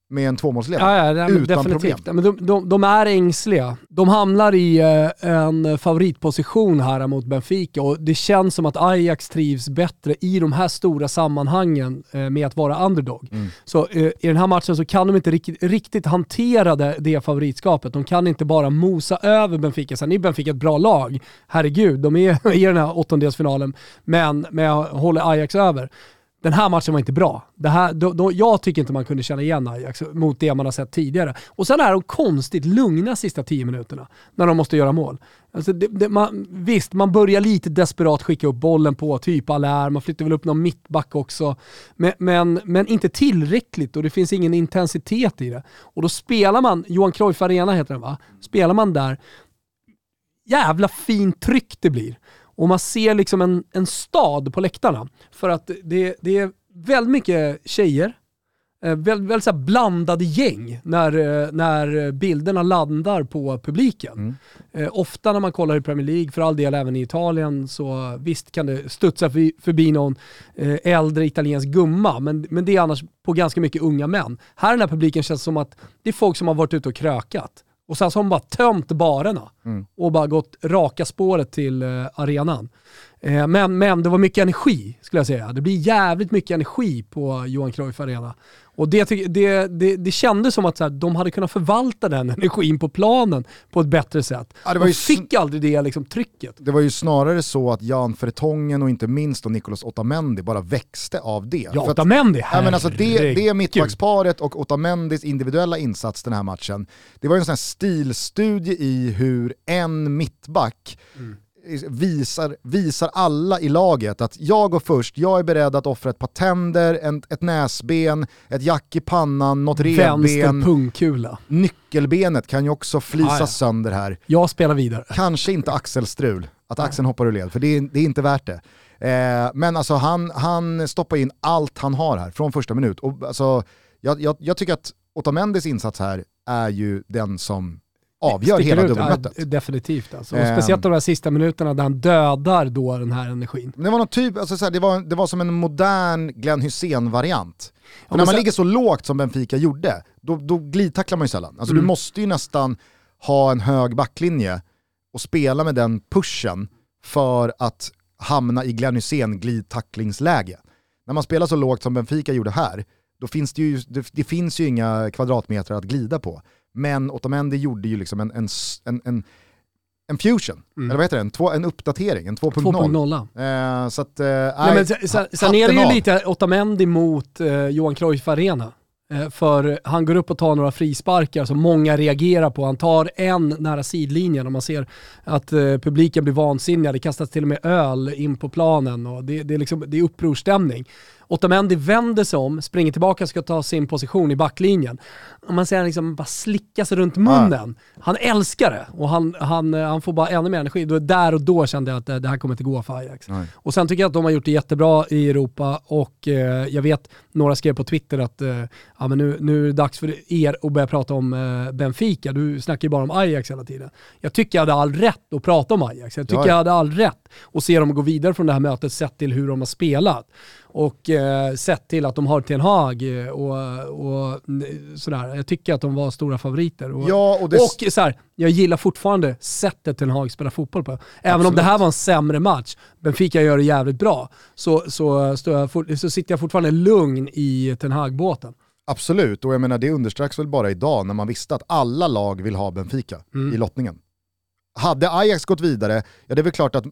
med en tvåmålsledning. Ja, ja, men Utan definitivt. problem. Men de, de, de är ängsliga. De hamnar i eh, en favoritposition här mot Benfica och det känns som att Ajax trivs bättre i de här stora sammanhangen eh, med att vara underdog. Mm. Så eh, i den här matchen så kan de inte riktigt, riktigt hantera det, det favoritskapet. De kan inte bara mosa över Benfica. Sen är Benfica ett bra lag. Herregud, de är i den här åttondelsfinalen. Men, men jag håller Ajax över. Den här matchen var inte bra. Det här, då, då, jag tycker inte man kunde känna igen Ajax mot det man har sett tidigare. Och sen är de konstigt lugna sista tio minuterna när de måste göra mål. Alltså det, det, man, visst, man börjar lite desperat skicka upp bollen på typ Allaire, man flyttar väl upp någon mittback också. Men, men, men inte tillräckligt och det finns ingen intensitet i det. Och då spelar man, Johan Cruyff Arena heter den va? Spelar man där, jävla fint tryck det blir. Och man ser liksom en, en stad på läktarna. För att det, det är väldigt mycket tjejer, eh, väldigt, väldigt så blandade gäng när, eh, när bilderna landar på publiken. Mm. Eh, ofta när man kollar i Premier League, för all del även i Italien, så visst kan det studsa förbi, någon äldre italiensk gumma, men, men det är annars på ganska mycket unga män. Här i den här publiken känns det som att det är folk som har varit ute och krökat. Och sen så har de bara tömt barerna Mm. och bara gått raka spåret till eh, arenan. Eh, men, men det var mycket energi skulle jag säga. Det blir jävligt mycket energi på Johan Cruyff Arena. Och det, det, det, det kändes som att så här, de hade kunnat förvalta den energin på planen på ett bättre sätt. Ja, de fick aldrig det liksom, trycket. Det var ju snarare så att Jan Fertongen och inte minst då Nicolas Otamendi bara växte av det. Ja, Otamendi, ja, men alltså det, det mittbacksparet och Otamendis individuella insats den här matchen, det var ju en sån här stilstudie i hur en mittback mm visar, visar alla i laget att jag går först, jag är beredd att offra ett par tänder, en, ett näsben, ett jack i pannan, något revben. Vänster pungkula. Nyckelbenet kan ju också flisas ah, sönder här. Jag spelar vidare. Kanske inte axelstrul, att axeln hoppar ur led, för det är, det är inte värt det. Eh, men alltså han, han stoppar in allt han har här från första minut. Och alltså, jag, jag, jag tycker att Otamendis insats här är ju den som avgör hela ut, dubbelmötet. Ja, definitivt alltså. Och speciellt de där sista minuterna där han dödar då den här energin. Det var, någon typ, alltså, så det var, det var som en modern Glenn Hussein-variant. Ja, när man så... ligger så lågt som Benfica gjorde, då, då glidtacklar man ju sällan. Alltså, mm. Du måste ju nästan ha en hög backlinje och spela med den pushen för att hamna i Glenn Hussein glidtacklingsläge. När man spelar så lågt som Benfica gjorde här, då finns det ju, det, det finns ju inga kvadratmeter att glida på. Men Otamendi gjorde ju liksom en, en, en, en en fusion, mm. eller vad heter det? En, två, en uppdatering, en 2.0. Eh, så att, eh, Nej, men sen, sen, sen är det ju lite Otamendi mot eh, Johan Cruyff Arena. Eh, för han går upp och tar några frisparkar som många reagerar på. Han tar en nära sidlinjen och man ser att eh, publiken blir vansinniga. Det kastas till och med öl in på planen och det, det, är, liksom, det är upprorstämning. Otamendi vänder sig om, springer tillbaka och ska ta sin position i backlinjen. Och man han liksom bara slicka sig runt munnen. Ah. Han älskar det och han, han, han får bara ännu mer energi. Då, där och då kände jag att det, det här kommer inte gå för Ajax. Nej. Och sen tycker jag att de har gjort det jättebra i Europa och eh, jag vet, några skrev på Twitter att eh, ja, men nu, nu är det dags för er att börja prata om eh, Benfica. Du snackar ju bara om Ajax hela tiden. Jag tycker jag hade all rätt att prata om Ajax. Jag tycker ja, ja. jag hade all rätt att se dem gå vidare från det här mötet sett till hur de har spelat och eh, sett till att de har Ten Hag eh, och, och sådär. Jag tycker att de var stora favoriter. Och, ja, och, det... och så här, jag gillar fortfarande sättet Ten Hag spelar fotboll på. Även Absolut. om det här var en sämre match, Benfica gör det jävligt bra, så, så, jag, så sitter jag fortfarande lugn i Ten Hag-båten. Absolut, och jag menar det underströks väl bara idag när man visste att alla lag vill ha Benfica mm. i lottningen. Hade Ajax gått vidare, ja det är väl klart att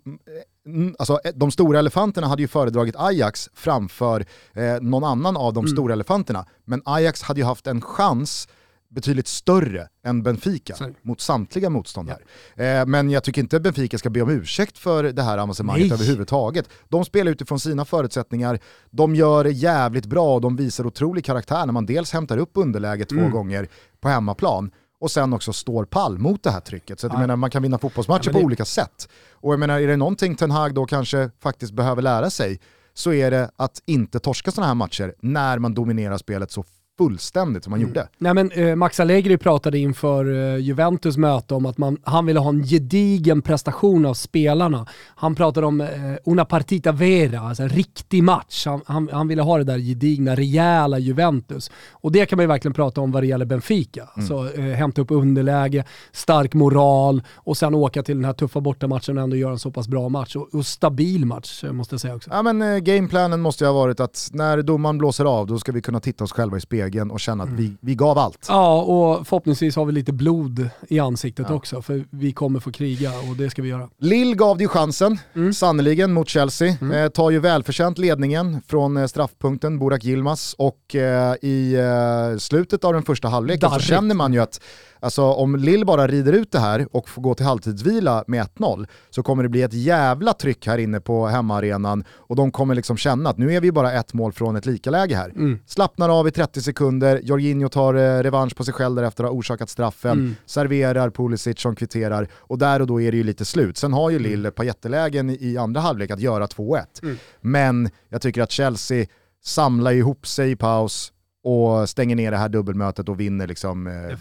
alltså, eh, de stora elefanterna hade ju föredragit Ajax framför eh, någon annan av de mm. stora elefanterna. Men Ajax hade ju haft en chans betydligt större än Benfica Sorry. mot samtliga motståndare. Ja. Eh, men jag tycker inte Benfica ska be om ursäkt för det här avancemanget Nej. överhuvudtaget. De spelar utifrån sina förutsättningar, de gör det jävligt bra och de visar otrolig karaktär när man dels hämtar upp underläget mm. två gånger på hemmaplan och sen också står pall mot det här trycket. Så att, jag menar, man kan vinna fotbollsmatcher ja, det... på olika sätt. Och jag menar, är det någonting Ten Hag då kanske faktiskt behöver lära sig så är det att inte torska sådana här matcher när man dominerar spelet så fullständigt som man mm. gjorde. Nej, men, eh, Max Allegri pratade inför eh, Juventus möte om att man, han ville ha en gedigen prestation av spelarna. Han pratade om eh, una partita vera, alltså en riktig match. Han, han, han, ville ha det där gedigna, rejäla Juventus. Och det kan man ju verkligen prata om vad det gäller Benfica. Mm. Alltså, eh, hämta upp underläge, stark moral och sen åka till den här tuffa bortamatchen och ändå göra en så pass bra match. Och, och stabil match måste jag säga också. Ja men eh, gameplanen måste ju ha varit att när domaren blåser av då ska vi kunna titta oss själva i spegeln spegeln och känna att vi, mm. vi gav allt. Ja, och förhoppningsvis har vi lite blod i ansiktet ja. också, för vi kommer få kriga och det ska vi göra. Lill gav det ju chansen, mm. sannoliken mot Chelsea. Mm. Eh, tar ju välförtjänt ledningen från eh, straffpunkten Burak Yilmaz och eh, i eh, slutet av den första halvleken så känner man ju att Alltså om Lill bara rider ut det här och får gå till halvtidsvila med 1-0 så kommer det bli ett jävla tryck här inne på hemmaarenan och de kommer liksom känna att nu är vi bara ett mål från ett likaläge här. Mm. Slappnar av i 30 sekunder, Jorginho tar eh, revansch på sig själv därefter att ha orsakat straffen, mm. serverar Pulisic som kvitterar och där och då är det ju lite slut. Sen har ju mm. Lill ett par jättelägen i andra halvlek att göra 2-1. Mm. Men jag tycker att Chelsea samlar ihop sig i paus och stänger ner det här dubbelmötet och vinner liksom eh,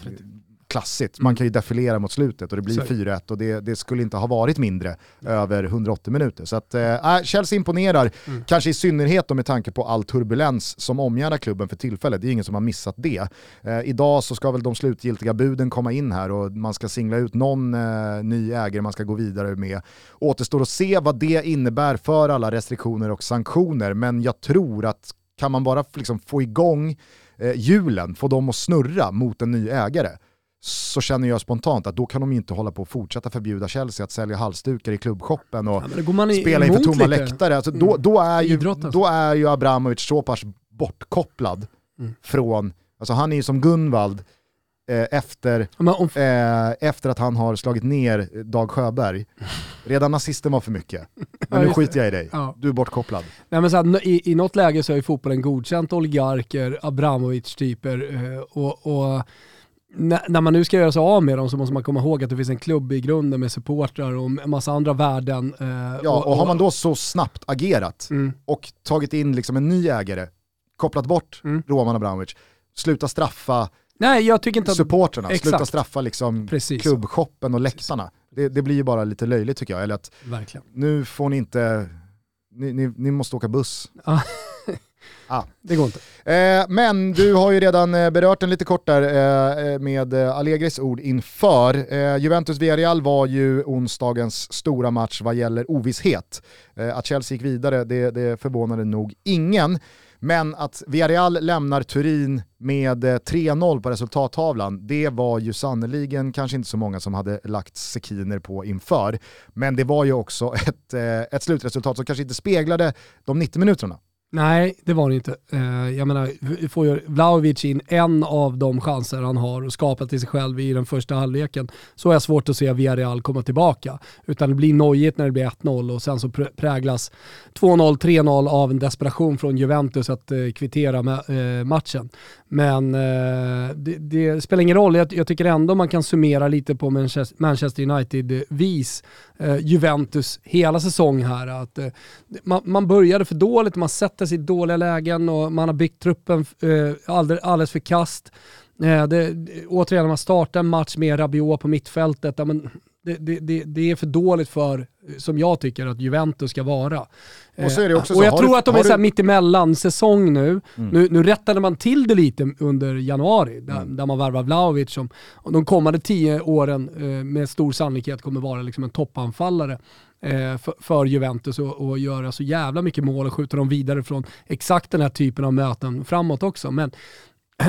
klassigt. Man kan ju defilera mot slutet och det blir Så är det. 4-1 och det, det skulle inte ha varit mindre över 180 minuter. Så att, äh, Chelsea imponerar, Mm. kanske i synnerhet med tanke på all turbulens som omgärdar klubben för tillfället. Det är ingen som har missat det. Eh, idag så ska väl de slutgiltiga buden komma in här och man ska singla ut någon eh, ny ägare man ska gå vidare med. Återstår att se vad det innebär för alla restriktioner och sanktioner, men jag tror att kan man bara liksom få igång eh, hjulen, få dem att snurra mot en ny ägare, så känner jag spontant att då kan de inte hålla på och fortsätta förbjuda Chelsea att sälja halsdukar i klubbshoppen och Ja, då i- spela inför tomma lite. läktare. Alltså, då, Mm. då, är ju, då är ju Abramovic så pass bortkopplad Mm. från, alltså han är ju som Gunvald eh, efter, om, eh, efter att han har slagit ner Dag Sjöberg. Redan nazisten var för mycket. Men nu skiter jag i dig, Ja. du är bortkopplad. nej, men så här, i, I något läge så är ju fotbollen godkänt oligarker, Abramovic-typer eh, och, och när, man nu ska göra sig av med dem så måste man komma ihåg att det finns en klubb i grunden med supportrar och en massa andra värden. eh, Ja, och har man då så snabbt agerat Mm, och tagit in liksom en ny ägare, kopplat bort Mm. Roman Abramovic, sluta straffa nej, jag tycker inte att... supporterna, sluta Exakt. straffa liksom Precis. klubbshoppen och läktarna. Det, det blir ju bara lite löjligt tycker jag. Eller att Verkligen. nu får ni inte, ni, ni, ni måste åka buss. Det går inte. Eh, men du har ju redan eh, berört den lite kort där eh, med eh, Allegris ord inför. Eh, Juventus-Villarreal var ju onsdagens stora match vad gäller ovisshet. Eh, att Chelsea gick vidare, det, det förvånade nog ingen. Men att Villarreal lämnar Turin med eh, 3-0 på resultattavlan, det var ju sannoliken kanske inte så många som hade lagt sekiner på inför. Men det var ju också ett, eh, ett slutresultat som kanske inte speglade de 90 minuterna. Nej, det var det inte. Eh, jag menar, får ju Vlahovic in en av de chanser han har och skapar till sig själv i den första halvleken så är jag svårt att se Villarreal komma tillbaka. Utan det blir nojigt när det blir 1-0 och sen så präglas 2-0, 3-0 av en desperation från Juventus att eh, kvittera eh, matchen. Men eh, det, det spelar ingen roll, jag, jag tycker ändå man kan summera lite på Manchester, United-vis eh, Juventus hela säsong här. Att, eh, man, man började för dåligt, man sätter sig i dåliga lägen och man har byggt truppen eh, alldeles, alldeles för kast. Eh, det, återigen, man startar en match med Rabiot på mittfältet, ja, men det, det, det, är för dåligt för, som jag tycker, att Juventus ska vara. Och så Eh, och jag tror du- att de är så här du- mittemellan säsong nu. Mm. nu. Nu rättade man till det lite under januari, där, Mm. där man värvar Vlahovic som de kommande tio åren eh, med stor sannolikhet kommer vara liksom en toppanfallare eh, för, för Juventus och, och göra så jävla mycket mål och skjuta dem vidare från exakt den här typen av möten framåt också. Men,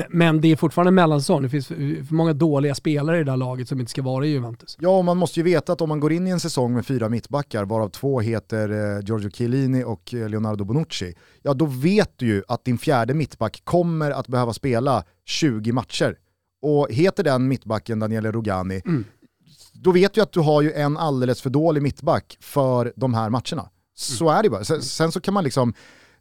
men det är fortfarande en mellansäsong. Det finns för, många dåliga spelare i det här laget som inte ska vara i Juventus. Ja, och man måste ju veta att om man går in i en säsong med fyra mittbackar, varav två heter eh, Giorgio Chiellini och eh, Leonardo Bonucci, ja då vet du ju att din fjärde mittback kommer att behöva spela 20 matcher. Och heter den mittbacken Daniele Rogani, Mm. då vet du att du har ju en alldeles för dålig mittback för de här matcherna. Så är det bara. Sen, sen så kan man liksom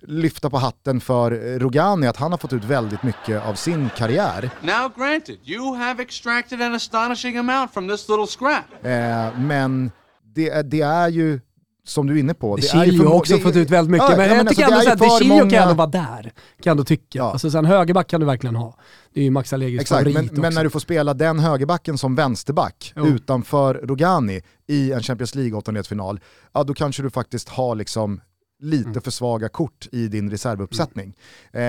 lyfta på hatten för Rogani, att han har fått ut väldigt mycket av sin karriär. Now, granted, you have extracted an astonishing amount from this little scrap. Eh, men det, är- det är ju, som du är inne på, De det är ju Chilio har också det fått ut väldigt mycket, Ja, men ja, jag alltså, tycker det ändå för Chilio kan många- ändå vara där. Kan jag ändå tycka. Ja. Alltså sen högerback kan du verkligen ha. Det är ju Max Allegris Exakt, favorit men, också. men när du får spela den högerbacken som vänsterback Jo. utanför Rogani i en Champions League åttondelsfinal, ja då kanske du faktiskt har liksom lite Mm. för svaga kort i din reservuppsättning. Eh,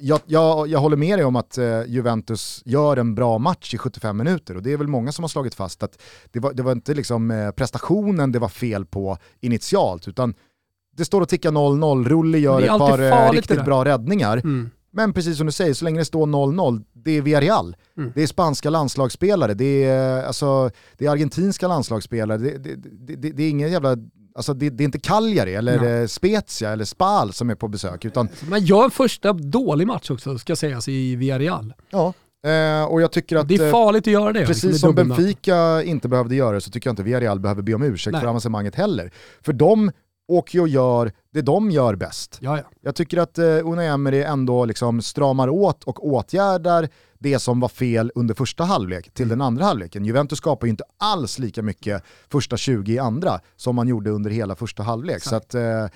jag, jag, jag håller med dig om att eh, Juventus gör en bra match i 75 minuter och det är väl många som har slagit fast att det var, det var inte liksom, eh, prestationen det var fel på initialt, utan det står och tickar 0-0, Rulli gör ett par eh, riktigt bra räddningar. Mm. Men precis som du säger, så länge det står 0-0, det är Villarreal. Mm. Det är spanska landslagsspelare, det är, alltså, det är argentinska landslagsspelare, det, det, det, det, det är ingen jävla... Alltså det, det är inte Cagliari eller Nej. eh, Spezia eller Spal som är på besök, utan Man gör en första dålig match också, ska sägas, i Villarreal. ja. Eh, och jag tycker att... Det är eh, farligt att göra det. Precis liksom, som. Benfica inte behövde göra det så tycker jag inte Villarreal behöver be om ursäkt Nej. för avancemanget heller. För de åker ju och gör det de gör bäst. Ja, ja. Jag tycker att eh, Unai Emery ändå liksom stramar åt och åtgärdar det som var fel under första halvlek till den andra halvleken. Juventus skapar ju inte alls lika mycket första 20 i andra som man gjorde under hela första halvlek. Så att, eh,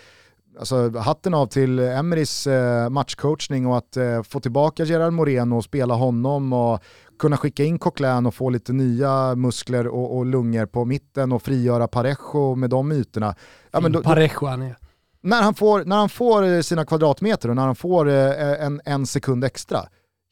alltså, hatten av till Emerys eh, matchcoachning och att eh, få tillbaka Gerard Moreno och spela honom och kunna skicka in Coquelin och få lite nya muskler och, och lungor på mitten och frigöra Parejo med de ytorna. Ja, men då, Parejo han är. när, han får, när han får eh, sina kvadratmeter och när han får eh, en, en sekund extra,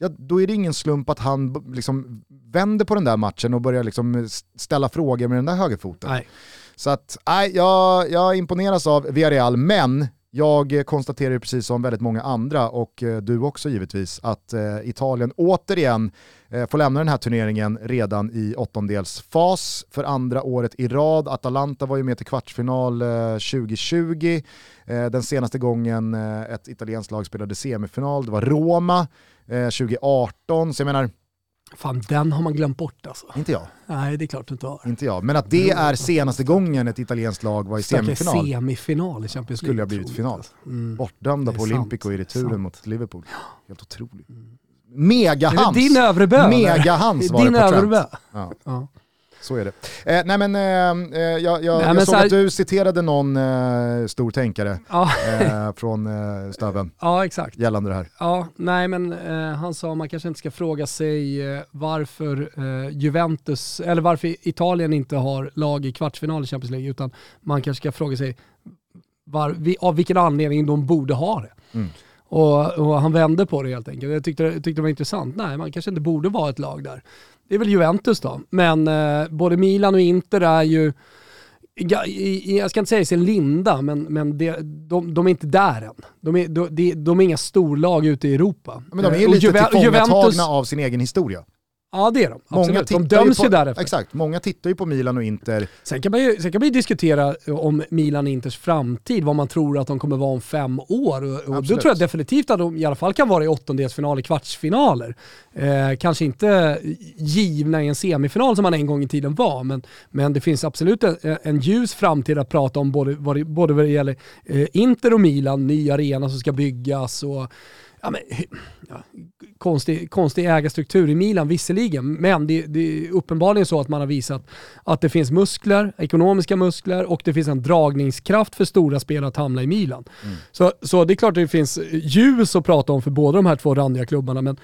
ja, då är det ingen slump att han liksom vänder på den där matchen och börjar liksom ställa frågor med den där högerfoten. Nej. Så att, nej, jag, jag imponeras av Villarreal, men jag konstaterar precis som väldigt många andra, och eh, du också givetvis, att eh, Italien återigen eh, får lämna den här turneringen redan i åttondelsfas för andra året i rad. Atalanta var ju med till kvartsfinal eh, 2020, eh, den senaste gången ett italienskt lag spelade semifinal, det var Roma eh, 2018, så jag menar, Fan, den har man glömt bort alltså. inte jag, Nej, det är klart du inte har. inte jag, men att det är senaste gången ett italienskt lag var i semifinal. semifinal i Champions League. Skulle ha blivit final. alltså. Mm. Bortdömda på Olympico sant, i returen mot Liverpool. Helt otroligt. Det Mega-Hans! din övre bö. Mega-Hans var det på Trent. Ja, Ja. Så är det. Eh, nej men, eh, eh, jag, jag, Nej, jag men såg så här- att du citerade någon eh, stor tänkare Ja, eh, från eh, Stöven ja, exakt. gällande det här. Ja, nej men eh, han sa man kanske inte ska fråga sig eh, varför Juventus, eller varför Italien inte har lag i kvartsfinal i Champions League, utan man kanske ska fråga sig var, vi, av vilken anledning de borde ha det. Mm. Och, och han vände på det helt enkelt. Jag tyckte, tyckte det var intressant. Nej, man kanske inte borde vara ett lag där. Det är väl Juventus då, men eh, både Milan och Inter är ju jag ska inte säga i sin linda, men, men det, de, de är inte där än. De är, de, de, är inga storlag ute i Europa. Men de är Eh, lite Juve- tillfångatagna Juventus- av sin egen historia. Ja det är de, Många absolut. De döms på, ju därefter. Exakt, många tittar ju på Milan och Inter. Sen kan, man ju, sen kan man ju diskutera om Milan och Inters framtid, vad man tror att de kommer vara om fem år. Och, och då tror jag definitivt att de i alla fall kan vara i åttondelsfinaler, kvartsfinaler. Eh, kanske inte givna i en semifinal som man en gång i tiden var, men, men det finns absolut en, en ljus framtid att prata om både både vad det gäller eh, Inter och Milan, ny arena som ska byggas och ja, men, ja, konstig, konstig ägarstruktur i Milan visserligen, men det, det är uppenbarligen så att man har visat att det finns muskler, ekonomiska muskler och det finns en dragningskraft för stora spelare att hamna i Milan. Så, så det är klart att det finns ljus att prata om för båda de här två randiga klubbarna, men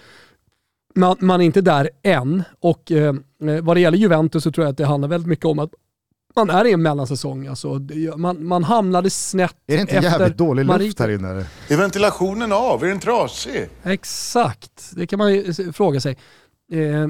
man, man är inte där än. Och eh, vad det gäller Juventus så tror jag att det handlar väldigt mycket om att man är i en mellansäsong. Alltså, man, man hamnade snett Är det inte efter jävligt dålig luft Marito. här inne? Är ventilationen av? Är den trasig? Exakt, det kan man ju fråga sig. Eh,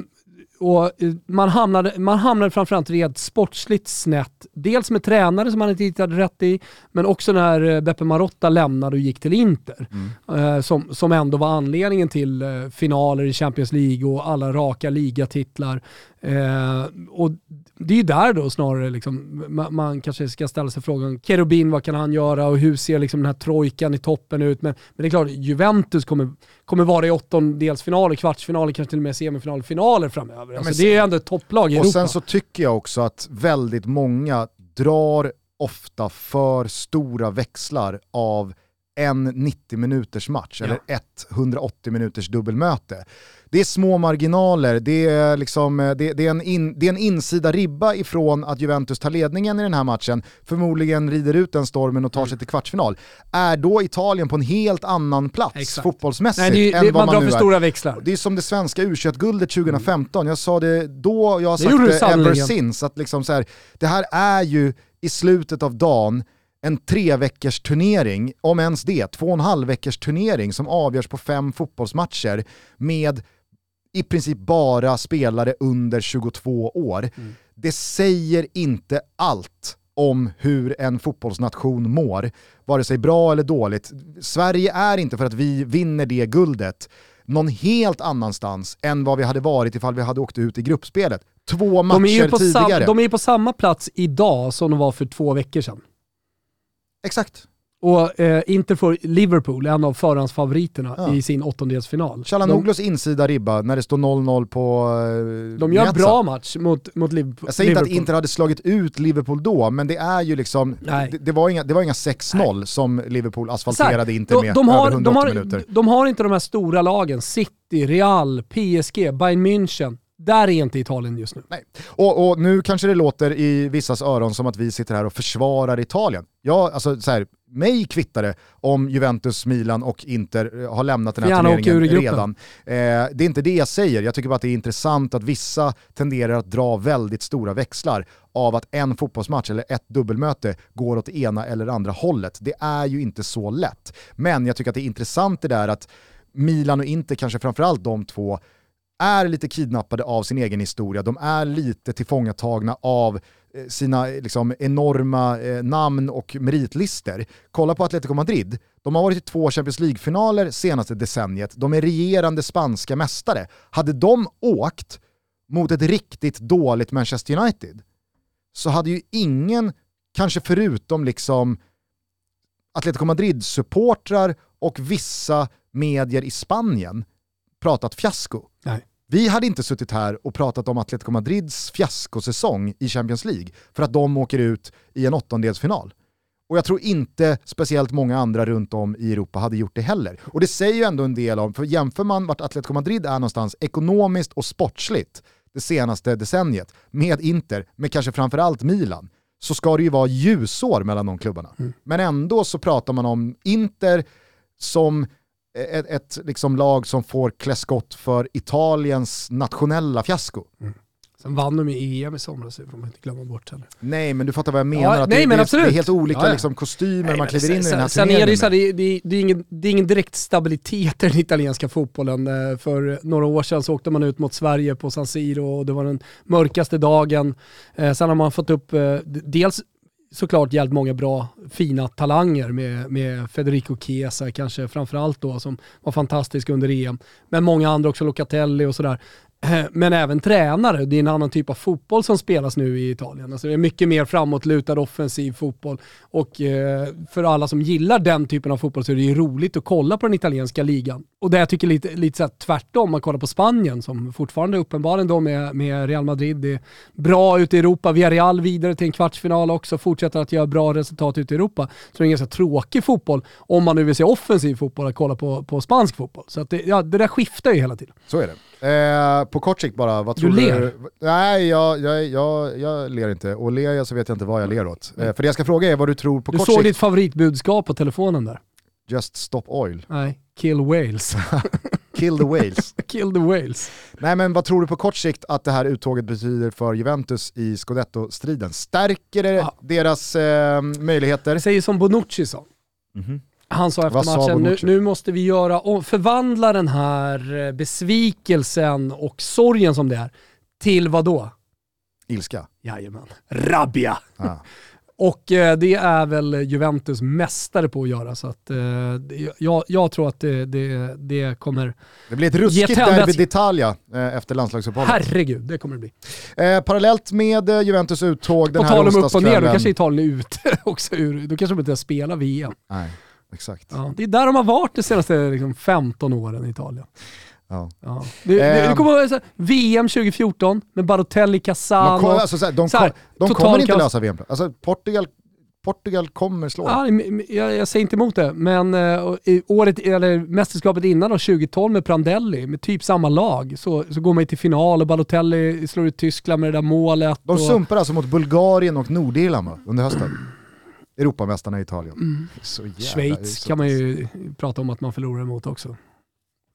och eh, man, hamnade, man hamnade framförallt rent sportsligt snett. Dels med tränare som man inte hittade rätt i, men också när eh, Beppe Marotta lämnade och gick till Inter. Eh, som, som ändå var anledningen till finaler i Champions League och alla raka ligatitlar. Eh, och det är ju där då snarare liksom, man, man kanske ska ställa sig frågan, Kerubin vad kan han göra och hur ser liksom den här trojkan i toppen ut? Men, men det är klart, Juventus kommer, kommer vara i åttondelsfinaler, kvartsfinaler, kanske till och med semifinaler, finaler framöver. Alltså, men det är ändå ett topplag i Och Europa. sen så tycker jag också att väldigt många drar ofta för stora växlar av en 90 minuters match Ja. eller ett 180 minuters dubbelmöte. Det är små marginaler, det är, liksom, eh, det, det, är en in, det är en insida ribba ifrån att Juventus tar ledningen i den här matchen, förmodligen rider ut den stormen och tar Mm. sig till kvartsfinal. Är då Italien på en helt annan plats Exakt. fotbollsmässigt Nej, det, än det, vad man man nu för stora växlar. Det är som det svenska u guldet 2015, jag sa det då, jag har Det sagt du det ever since, att liksom så här, det här är ju i slutet av dagen en tre veckors turnering, om ens det, två och en halv veckors turnering som avgörs på fem fotbollsmatcher med i princip bara spelare under 22 år. Mm. Det säger inte allt om hur en fotbollsnation mår, vare sig bra eller dåligt. Sverige är inte för att vi vinner det guldet någon helt annanstans än vad vi hade varit ifall vi hade åkt ut i gruppspelet. Två matcher De är, på sam, tidigare. de är ju på samma plats idag som de var för två veckor sedan. Exakt. Och eh, Inter får Liverpool, en av förhandsfavoriterna Ja. i sin åttondelsfinal. De, Chalanoglos insida ribba när det står 0-0 på eh, de gör Neza. bra match mot, mot Liverpool. Jag säger inte att. Inter hade slagit ut Liverpool då, men det är ju liksom, Nej. det, det, var inga, det var inga 6-0 som Liverpool asfalterade Exakt. Inter de, med de, över har, 180 de, har, minuter. de har inte de här stora lagen, City, Real, PSG, Bayern München, Där är inte Italien just nu. Nej. Och, och nu kanske det låter i vissas öron som att vi sitter här och försvarar Italien. Ja, alltså så här, mig kvittar det om Juventus, Milan och Inter eh, har lämnat den här Gärna turneringen redan. Eh, det är inte det jag säger, jag tycker bara att det är intressant att vissa tenderar att dra väldigt stora växlar av att en fotbollsmatch eller ett dubbelmöte går åt ena eller andra hållet. Det är ju inte så lätt. Men jag tycker att det är intressant det där att Milan och Inter, kanske framförallt de två, är lite kidnappade av sin egen historia. De är lite tillfångatagna av eh, sina eh, liksom, enorma eh, namn och meritlister. Kolla på Atletico Madrid. De har varit i två Champions League-finaler senaste decenniet. De är regerande spanska mästare. Hade de åkt mot ett riktigt dåligt Manchester United så hade ju ingen, kanske förutom liksom Atletico Madrid-supportrar och vissa medier i Spanien pratat fiasko. Nej. Vi hade inte suttit här och pratat om Atletico Madrids fiaskosäsong i Champions League för att de åker ut i en åttondelsfinal. Och jag tror inte speciellt många andra runt om i Europa hade gjort det heller. Och det säger ju ändå en del om, för jämför man vart Atletico Madrid är någonstans ekonomiskt och sportsligt det senaste decenniet med Inter, med kanske framförallt Milan, så ska det ju vara ljusår mellan de klubbarna. Men ändå så pratar man om Inter som ett, ett liksom lag som får klä skott för Italiens nationella fiasko. Sen vann de ju EM i somras, det får man inte glömma bort heller. Nej men du fattar vad jag menar, Ja, att nej, det, men det, absolut. det är helt olika Ja, ja. Liksom, kostymer Nej, man kliver in i den här sen, sen är det så här, det, det, det, är ingen, det är ingen direkt stabilitet i den italienska fotbollen. Eh, För några år sedan så åkte man ut mot Sverige på San Siro och det var den mörkaste dagen. Eh, Sen har man fått upp, eh, dels såklart jävligt många bra, fina talanger med, med Federico Chiesa kanske framförallt då som var fantastisk under EM. Men många andra också, Locatelli och sådär. Men även tränare, det är en annan typ av fotboll som spelas nu i Italien. Alltså det är mycket mer framåtlutad offensiv fotboll. Och eh, för alla som gillar den typen av fotboll så är det ju roligt att kolla på den italienska ligan. Och det jag tycker lite, lite så här tvärtom, man kollar på Spanien som fortfarande uppenbarligen då med, med Real Madrid är bra ute i Europa. Villarreal vidare till en kvartsfinal också, fortsätter att göra bra resultat ute i Europa. Så det är en ganska tråkig fotboll, om man nu vill se offensiv fotboll, att kolla på, på spansk fotboll. Så att det, ja, det där skiftar ju hela tiden. Så är det. Eh, på kort sikt bara, vad Du tror du? ler. Nej, jag, jag, jag, jag ler inte. Och ler jag så vet jag inte vad jag ler åt. Eh, för det jag ska fråga är vad du tror på Du kort såg sikt. ditt favoritbudskap på telefonen där. Just stop oil. Nej, kill whales. Kill the whales. kill the whales. Nej men vad tror du på kort sikt att det här uttåget betyder för Juventus i Scudetto-striden? Stärker det Ja. deras eh, möjligheter? Jag säger som Bonucci sa. Mhm. Han sa efter matchen, nu, nu måste vi göra, förvandla den här eh, besvikelsen och sorgen som det är, till vad då? Ilska. Jajamän, rabbia. Ja. Och eh, det är väl Juventus mästare på att göra, så att, eh, jag, jag tror att det, det, det kommer, Det blir ett ruskigt derby d'Italia eh, efter landslagsuppehållet. herregud, det kommer det bli. Eh, parallellt med eh, Juventus uttåg den På här tal om upp och ner, då onsdagskvällen- kanske Italien är ute också ur, då kanske de inte spelar VM. Nej, exakt. Ja, det är där de har varit de senaste liksom, 15 åren i Italien. Ja. Ja. Du, du, Ehm. du kommer ihåg VM 2014 med Balotelli, De, Casano. kom, alltså, så här, de, så här, kom, de kommer inte lösa VM. Alltså, Portugal, Portugal kommer slå. Ja, jag, jag säger inte emot det, men i året, eller mästerskapet innan då, 2012 med Prandelli, med typ samma lag, så, så går man till final och Balotelli slår ut Tyskland med det där målet. De och, sumpar alltså mot Bulgarien och Nordirland under hösten. Europamästarna i Italien. Så jävla Mm. Schweiz kan man ju prata om att man förlorar emot också.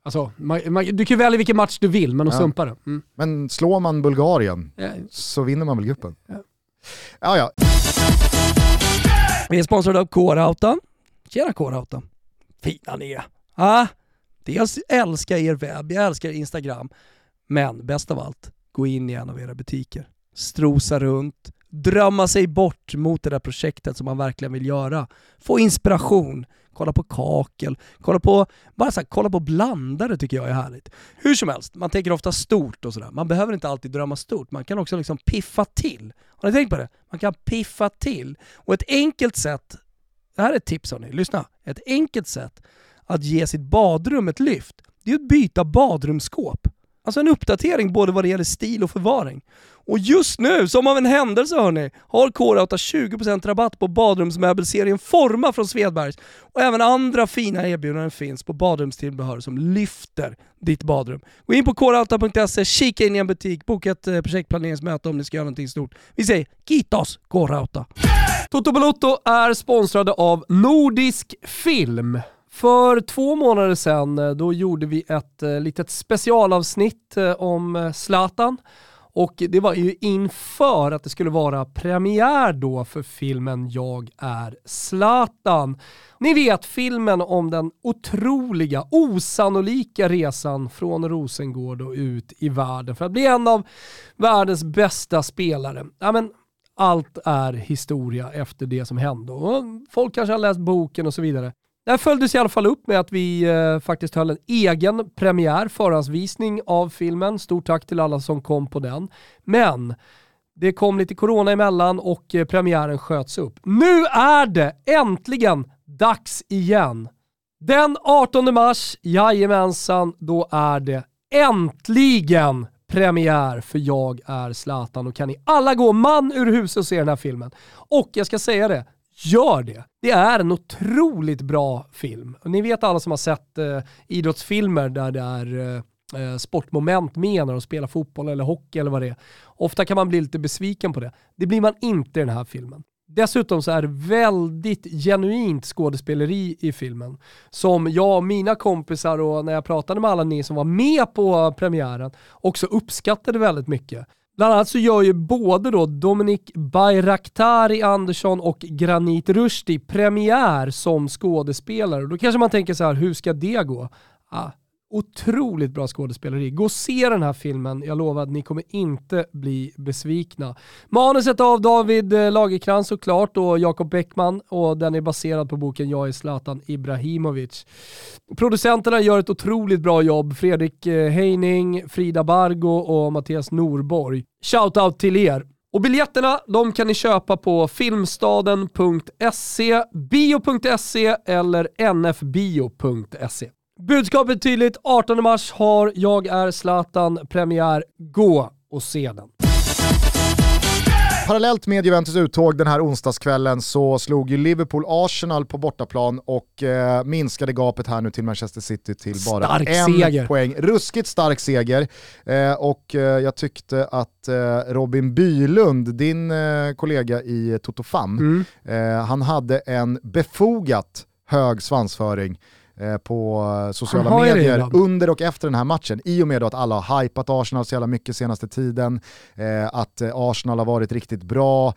Alltså, man, man, du kan välja vilken match du vill, men de Ja. sumpar det. Mm. Men slår man Bulgarien Ja. så vinner man väl gruppen? Ja. Ja, ja. Vi är sponsrade av K-Rauta. Tjena K-Rauta. Fina ni är. Ah, dels älskar er webb, jag älskar Instagram. Men bäst av allt, gå in i en av era butiker. Strosa runt, drömma sig bort mot det där projektet som man verkligen vill göra. Få inspiration, kolla på kakel, kolla på, bara så här, kolla på blandare tycker jag är härligt. Hur som helst, man tänker ofta stort och sådär. Man behöver inte alltid drömma stort, man kan också liksom piffa till. Har ni tänkt på det? Man kan piffa till. Och ett enkelt sätt, det här är ett tips hörni, lyssna. Ett enkelt sätt att ge sitt badrum ett lyft, det är att byta badrumsskåp. Alltså en uppdatering både vad det gäller stil och förvaring. Och just nu, som av en händelse hörni, har K-Rauta 20% rabatt på badrumsmöbelserien Forma från Svedbergs. Och även andra fina erbjudanden finns på badrumstillbehör som lyfter ditt badrum. Gå in på krauta.se, kika in i en butik, boka ett eh, projektplaneringsmöte om ni ska göra någonting stort. Vi säger Kitos K-Rauta! Toto Balotto är sponsrade av Nordisk Film. För två månader sedan eh, då gjorde vi ett eh, litet specialavsnitt eh, om Zlatan och det var ju inför att det skulle vara premiär då för filmen Jag är Zlatan. Ni vet filmen om den otroliga, osannolika resan från Rosengård och ut i världen för att bli en av världens bästa spelare. Ja, men allt är historia efter det som hände och folk kanske har läst boken och så vidare. Det här följdes i alla fall upp med att vi eh, faktiskt höll en egen premiär, förhandsvisning av filmen. Stort tack till alla som kom på den. Men det kom lite corona emellan och eh, premiären sköts upp. Nu är det äntligen dags igen. Den 18 mars, jajamensan, då är det äntligen premiär för Jag är Zlatan och kan ni alla gå man ur huset och se den här filmen. Och jag ska säga det, gör det. Det är en otroligt bra film. Och ni vet alla som har sett eh, idrottsfilmer där det är eh, eh sportmoment med när de spelar fotboll eller hockey eller vad det är. Ofta kan man bli lite besviken på det. Det blir man inte i den här filmen. Dessutom så är det väldigt genuint skådespeleri i filmen. Som jag och mina kompisar och när jag pratade med alla ni som var med på premiären också uppskattade väldigt mycket. Bland annat så gör ju både då Dominik Bayraktari Andersson och Granit Rushdie premiär som skådespelare. Då kanske man tänker så här, hur ska det gå? Ah, otroligt bra skådespeleri. Gå och se den här filmen, jag lovar att ni kommer inte bli besvikna. Manuset av David eh, Lagerkrans såklart och Jakob Bäckman och den är baserad på boken Jag är Zlatan Ibrahimovic. Producenterna gör ett otroligt bra jobb, Fredrik eh, Heining, Frida Bargo och Mattias Norborg. Shoutout till er. Och biljetterna de kan ni köpa på filmstaden.se, bio.se eller nfbio.se. Budskapet tydligt, 18 mars har Jag är Zlatan premiär. Gå och se den. Parallellt med Juventus uttåg den här onsdagskvällen så slog ju Liverpool Arsenal på bortaplan och eh, minskade gapet här nu till Manchester City till bara Stark en seger. poäng. Ruskigt stark seger eh, och eh, jag tyckte att eh, Robin Bylund, din eh, kollega i Toto Fam, Mm. eh, han hade en befogat hög svansföring på eh, sociala ju det medier under och efter den här matchen. I och med då att alla har hypat Arsenal så jävla mycket senaste tiden, eh, att eh, Arsenal har varit riktigt bra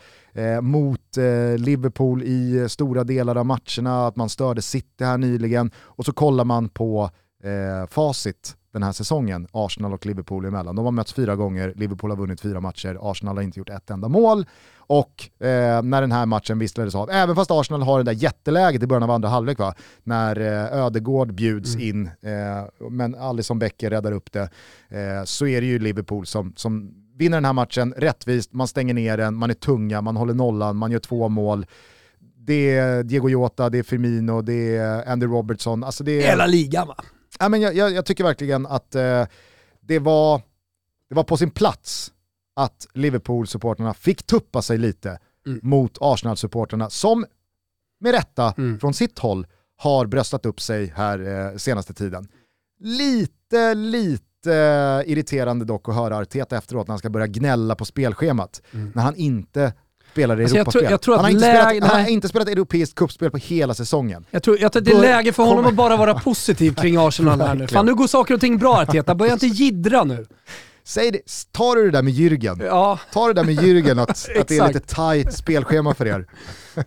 mot Liverpool i stora delar av matcherna, att man störde City här nyligen och så kollar man på eh, facit den här säsongen, Arsenal och Liverpool emellan. De har mötts fyra gånger, Liverpool har vunnit fyra matcher, Arsenal har inte gjort ett enda mål. Och eh, när den här matchen visslades av, även fast Arsenal har det där jätteläget i början av andra halvlek, va? när eh, Ödegård bjuds in, eh, men Alisson Becker räddar upp det, eh, så är det ju Liverpool som, som vinner den här matchen rättvist, man stänger ner den, man är tunga, man håller nollan, man gör två mål. Det är Diego Jota, det är Firmino, det är Andy Robertson. Alltså det är, Hela ligan va? Ja, men jag, jag, jag tycker verkligen att eh, det, var, det var på sin plats att Liverpool-supporterna fick tuppa sig lite Mm. mot Arsenal-supporterna som med rätta Mm. från sitt håll har bröstat upp sig här eh, senaste tiden. Lite, lite eh, irriterande dock att höra Arteta efteråt när han ska börja gnälla på spelschemat. När han inte spelar i Alltså, jag Europaspel. tror- jag tror han, har spelat, han har inte spelat europeiskt cupspel på hela säsongen. Jag tror, jag tror att det är läge för honom att bara vara positiv kring Arsenal här nu. Fan nu går saker och ting bra Arteta, börja inte jiddra nu. Säg det, ta du det där med Jürgen. Ja, Ta det där med Jürgen att, att det är lite tight spelschema för er.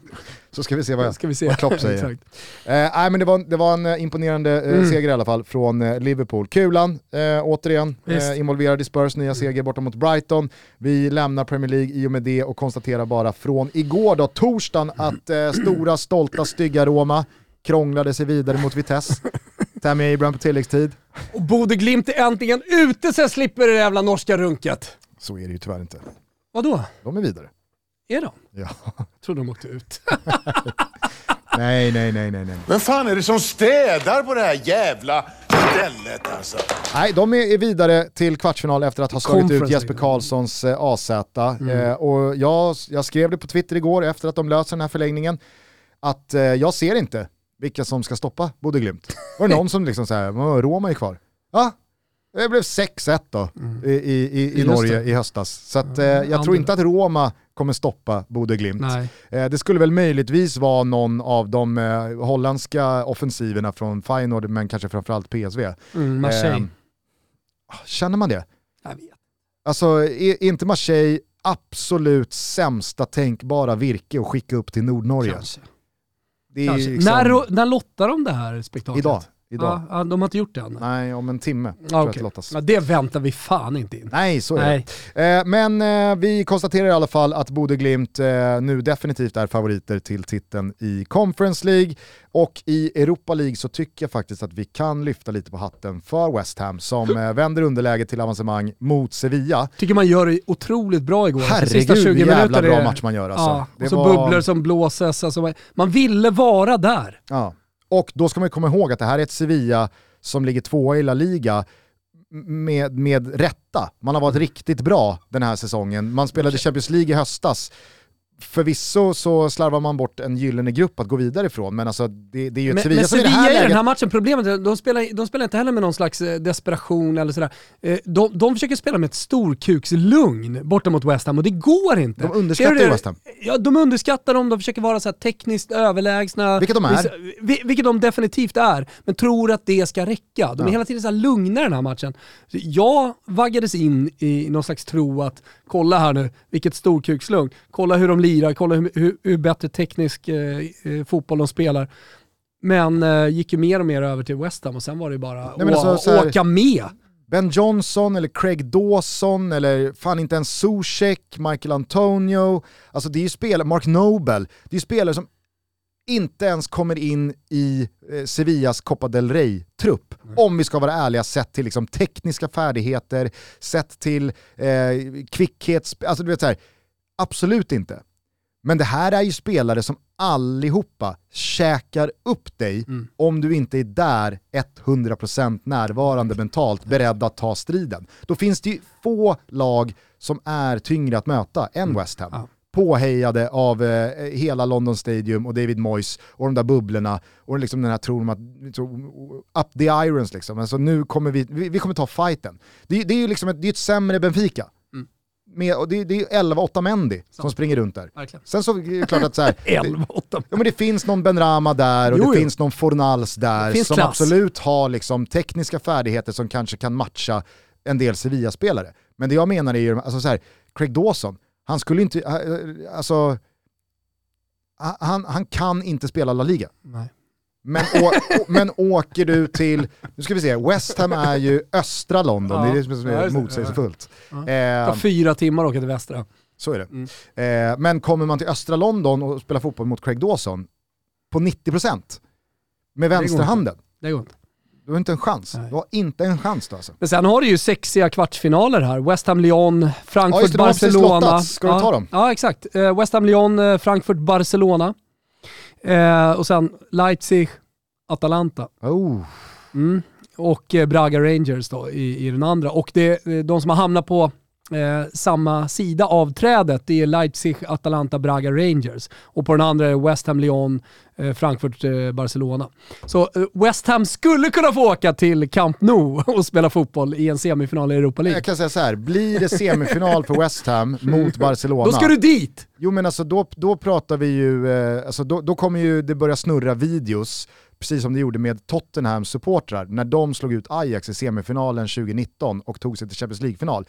Så ska vi se vad, ska vi se. vad Klopp säger. Exakt. Eh, nej, men det, var, det var en eh, imponerande eh, Mm. seger i alla fall från eh, Liverpool. Kulan, eh, återigen, eh, involverad i Spurs nya seger borta mot Brighton. Vi lämnar Premier League i och med det och konstaterar bara från igår då, torsdagen, att stora, stolta, stygga Roma krånglade sig vidare mot Vitesse. Tammy Abraham på tilläggstid. Och Bode Glimt är äntligen ute så jag slipper det jävla norska runket. Så är det ju tyvärr inte. Vadå? De är vidare. Är de? Ja. Trodde de åkte ut. Nej, nej, nej, nej, nej. Vem fan är det som städar på det här jävla Istället alltså. Nej, de är vidare till kvartsfinal efter att ha slagit ut Jesper. Karlssons eh, AZ. Mm. Eh, och jag, jag skrev det på Twitter igår efter att de löser den här förlängningen, att eh, jag ser inte vilka som ska stoppa Bodø Glimt. Var det någon som liksom säger, Roma är kvar. Ja, det blev 6-1 då i, i, i, i Just Norge det. i höstas. Så att, eh, Ja, jag tror inte att Roma kommer stoppa Bodø Glimt. Eh, det skulle väl möjligtvis vara någon av de eh, holländska offensiverna från Feyenoord, men kanske framförallt PSV. Mm, Marseille. Eh, känner man det? jag vet. Alltså är inte Marseille absolut sämsta tänkbara virke att skicka upp till Nordnorge? Kanske. liksom- När, när lottar de det här spektaklet? Idag. Idag. Ja, de har inte gjort det än. Nej, om en timme tror Ja, jag att det ja, det väntar vi fan inte in. Nej, så är Nej. det. Eh, men eh, vi konstaterar i alla fall att Bodø Glimt eh, nu definitivt är favoriter till titeln i Conference League. Och i Europa League så tycker jag faktiskt att vi kan lyfta lite på hatten för West Ham som vänder underläge till avancemang mot Sevilla. Tycker man gör det otroligt bra igår. Herregud Sista 20 vilken jävla bra är- match man gör alltså. Ja, och så var- bubblor som blåses. Alltså, man ville vara där. Ja. Och då ska man komma ihåg att det här är ett Sevilla som ligger tvåa i La Liga med, med rätta. Man har varit riktigt bra den här säsongen. Man spelade Champions League i höstas. Förvisso så slarvar man bort en gyllene grupp att gå vidare ifrån, men alltså det, det är ju ett Men, Sevilla men som i det här i den läget... här matchen, problemet är de spelar, de spelar inte heller med någon slags eh, desperation eller sådär. Eh, De, de försöker spela med ett storkukslugn borta mot West Ham och det går inte. De underskattar ju? West Ham. Ja, de underskattar dem, de försöker vara så här tekniskt överlägsna. Vilket de är. Vilket de definitivt är, men tror att det ska räcka. De är Ja. hela tiden så här lugna i den här matchen. Jag vaggades in i någon slags tro att, kolla här nu, vilket storkukslugn. Kolla hur de lirar, kolla hur, hur, hur bättre teknisk eh, eh, fotboll de spelar. Men eh, gick ju mer och mer över till West Ham och sen var det ju bara att alltså, så här- åka med. Ben Johnson eller Craig Dawson eller fan inte ens Zuzek, Michael Antonio, alltså det är ju spelare, Mark Noble, det är ju spelare som inte ens kommer in i eh, Sevillas Copa del Rey-trupp. Om vi ska vara ärliga, sett till liksom, tekniska färdigheter, sett till eh, kvickhet, alltså du vet så här, absolut inte. Men det här är ju spelare som allihopa käkar upp dig Mm. om du inte är där 100% närvarande mentalt, beredd att ta striden. Då finns det ju få lag som är tyngre att möta än West Ham. Ja. Påhejade av eh, hela London Stadium och David Moyes och de där bubblorna och liksom den här tron om att up the irons liksom. Alltså nu kommer vi, vi, vi kommer ta fighten. Det, det är ju liksom ett, det är ett sämre Benfica. Mm. Med, och det, det är ju 11-8 Mendy som springer runt där. Verkligen. Sen så är det klart att så här, 11 8 Ja men det finns någon Ben Rama där och Jo, det jo. finns någon Fornals där som klass. absolut har liksom tekniska färdigheter som kanske kan matcha en del Sevilla-spelare. Men det jag menar är ju, alltså så här, Craig Dawson, han skulle inte, äh, alltså, han, han kan inte spela La Liga. Nej. Men, å, men åker du till, nu ska vi se, West Ham är ju östra London, Ja. det är det som är motsägelsefullt. Ja. Eh, tar fyra timmar att åka till Västra. så är det. Mm. Eh, men kommer man till östra London och spelar fotboll mot Craig Dawson på 90% med vänsterhanden, Det går inte. Du har inte en chans. Nej. Du har inte en chans då alltså. Men sen har du ju sexiga kvartsfinaler här. West Ham Lyon, Ja. Ska du ja, ta dem? Ja, exakt. Eh, West Ham Lyon, eh, Frankfurt Barcelona. Eh, och sen Leipzig, Atalanta. Oh. Mm. Och eh, Braga Rangers då i, i den andra. Och det, de som har hamnat på eh, samma sida av trädet, det är Leipzig, Atalanta, Braga Rangers. Och på den andra är West Ham, Lyon, eh, Frankfurt, eh, Barcelona. Så West Ham skulle kunna få åka till Camp Nou och spela fotboll i en semifinal i Europa League. Jag kan säga så här, blir det semifinal för West Ham mot Barcelona, Då ska du dit! jo men alltså då, då pratar vi ju, alltså då, då kommer ju det börja snurra videos, precis som det gjorde med Tottenhams supportrar när de slog ut Ajax i semifinalen 2019 och tog sig till Champions League-final.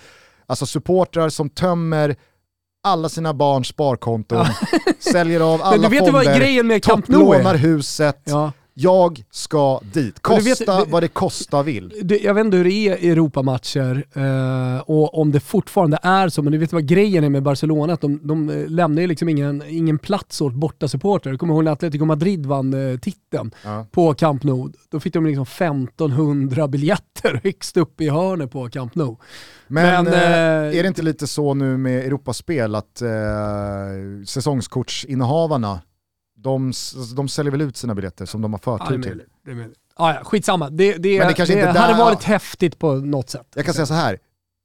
Alltså supportrar som tömmer alla sina barns sparkonton, säljer av alla fonder, topplånar huset. Ja. Jag ska dit. Vet- Kosta du- vad det kosta vill. Det, jag vet inte hur det är i Europamatcher eh, och om det fortfarande är så, men du vet vad grejen är med Barcelona? Att de, de eh, lämnar ju liksom ingen, ingen plats åt borta supportrar. Jag kommer ihåg när Atletico Madrid vann eh, titeln Ja. på Camp Nou. Då fick de liksom 1500 biljetter högst upp i hörnet på Camp Nou. Men, Men, eh, eh, är det inte lite så nu med Europaspel att eh, säsongskortsinnehavarna, de, s- de säljer väl ut sina biljetter som de har Ja, det förtur till? möjligt. Det är möjligt. Ja, ja, skitsamma. Det, det, Men det kanske inte hade där- varit häftigt på något sätt. Jag kan säga så här.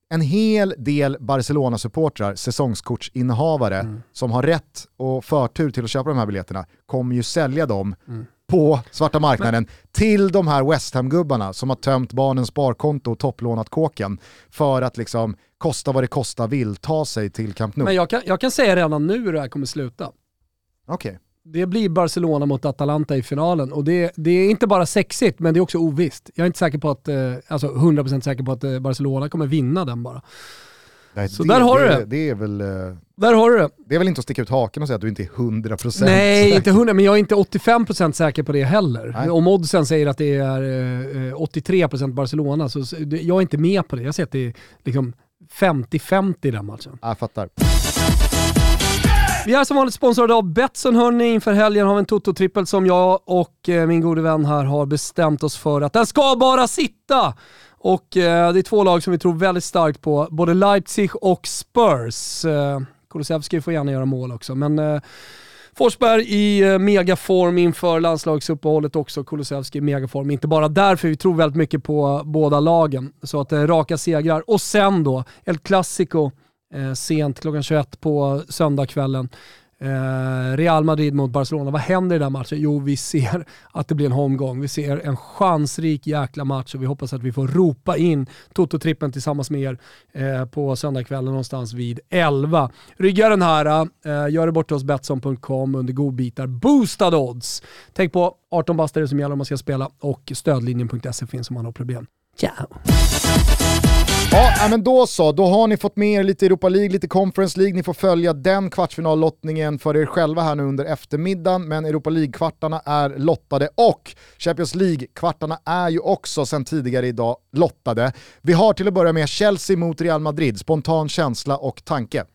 En hel del Barcelona-supportrar, säsongskortsinnehavare, Mm. som har rätt och förtur till att köpa de här biljetterna, kommer ju sälja dem Mm. på svarta marknaden till de här West Ham-gubbarna som har tömt barnens sparkonto och topplånat kåken för att liksom kosta vad det kosta vill ta sig till Camp Nou. Men jag kan, jag kan säga redan nu hur det här kommer sluta. Okej. Det blir Barcelona mot Atalanta i finalen och det, det är inte bara sexigt men det är också ovisst. Jag är inte säker på att, eh, alltså 100% säker på att eh, Barcelona kommer vinna den bara. Nej, Så där har du det. det. Det är, väl, eh, Där har du det. det är väl inte att sticka ut haken och säga att du inte är 100% Nej, säker. inte 100, men jag är inte 85% säker på det heller. Nej. Om oddsen säger att det är eh, 83% Barcelona, så det- jag är inte med på det. Jag ser att det är liksom 50-50 i den matchen. Jag fattar. Vi är som vanligt sponsrade av Betsson hörni. Inför helgen har vi en Toto-trippel som jag och eh, min gode vän här har bestämt oss för att den ska bara sitta. Och eh, det är två lag som vi tror väldigt starkt på, både Leipzig och Spurs. Eh, Kulusevski får gärna göra mål också, men eh, Forsberg i eh, megaform inför landslagsuppehållet också. Kulusevski i megaform. Inte bara därför, vi tror väldigt mycket på båda lagen. Så att det är raka segrar. Och sen då, El Clasico eh, sent klockan 21 på söndagskvällen. Eh, Real Madrid mot Barcelona. Vad händer i den matchen? Jo, vi ser att det blir en holmgång. Vi ser en chansrik jäkla match och vi hoppas att vi får ropa in Toto-trippen tillsammans med er eh, på söndagskvällen någonstans vid 11. Rygga den här, eh, gör det borta hos Betsson.com under godbitar. Boostad odds! Tänk på 18 bastare som gäller om man ska spela och stödlinjen.se finns om man har problem. Ciao! Ja, men då så. Då har ni fått med er lite Europa League, lite Conference League. Ni får följa den kvartsfinallottningen för er själva här nu under eftermiddagen. Men Europa League-kvartarna är lottade och Champions League-kvartarna är ju också sedan tidigare idag lottade. Vi har till att börja med Chelsea mot Real Madrid, spontan känsla och tanke.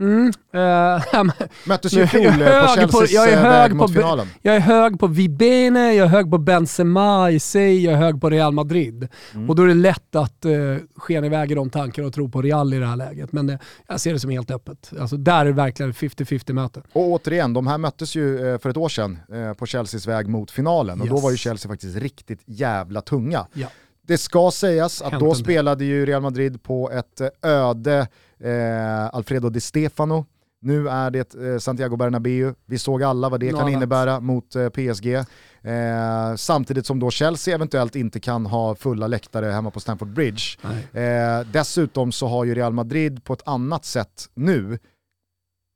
Mm, eh, Möttes ju i fjol på hög på- Chelseas jag är eh, hög väg på mot be- finalen. Jag är hög på Vibene, jag är hög på Benzema i sig, jag är hög på Real Madrid. Mm. Och då är det lätt att uh, skena iväg i de tankarna och tro på Real i det här läget. Men eh, jag ser det som helt öppet. Alltså där är det verkligen 50-50 möte. Och återigen, de här möttes ju eh, för ett år sedan på Chelseas väg mot finalen och då Yes. var ju Chelsea faktiskt riktigt jävla tunga. Ja. Det ska sägas att då spelade ju Real Madrid på ett eh, öde eh, Alfredo Di Stefano. Nu är det eh, Santiago Bernabéu. Vi såg alla vad det Något kan innebära mot eh, PSG. Eh, samtidigt som då Chelsea eventuellt inte kan ha fulla läktare hemma på Stamford Bridge. Dessutom så har ju Real Madrid på ett annat sätt nu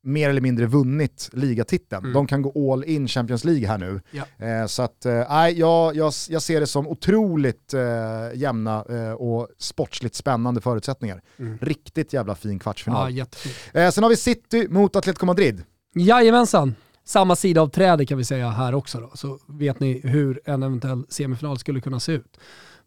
mer eller mindre vunnit ligatiteln. Mm. De kan gå all in Champions League här nu. Ja. Eh, så att, eh, jag, jag, jag ser det som otroligt eh, jämna eh, och sportsligt spännande förutsättningar. Mm. Riktigt jävla fin Ja, kvartsfinal. jättefint. Eh, sen har vi City mot Atletico Madrid. Jajamensan. Samma sida av trädet kan vi säga här också då, så vet ni hur en eventuell semifinal skulle kunna se ut.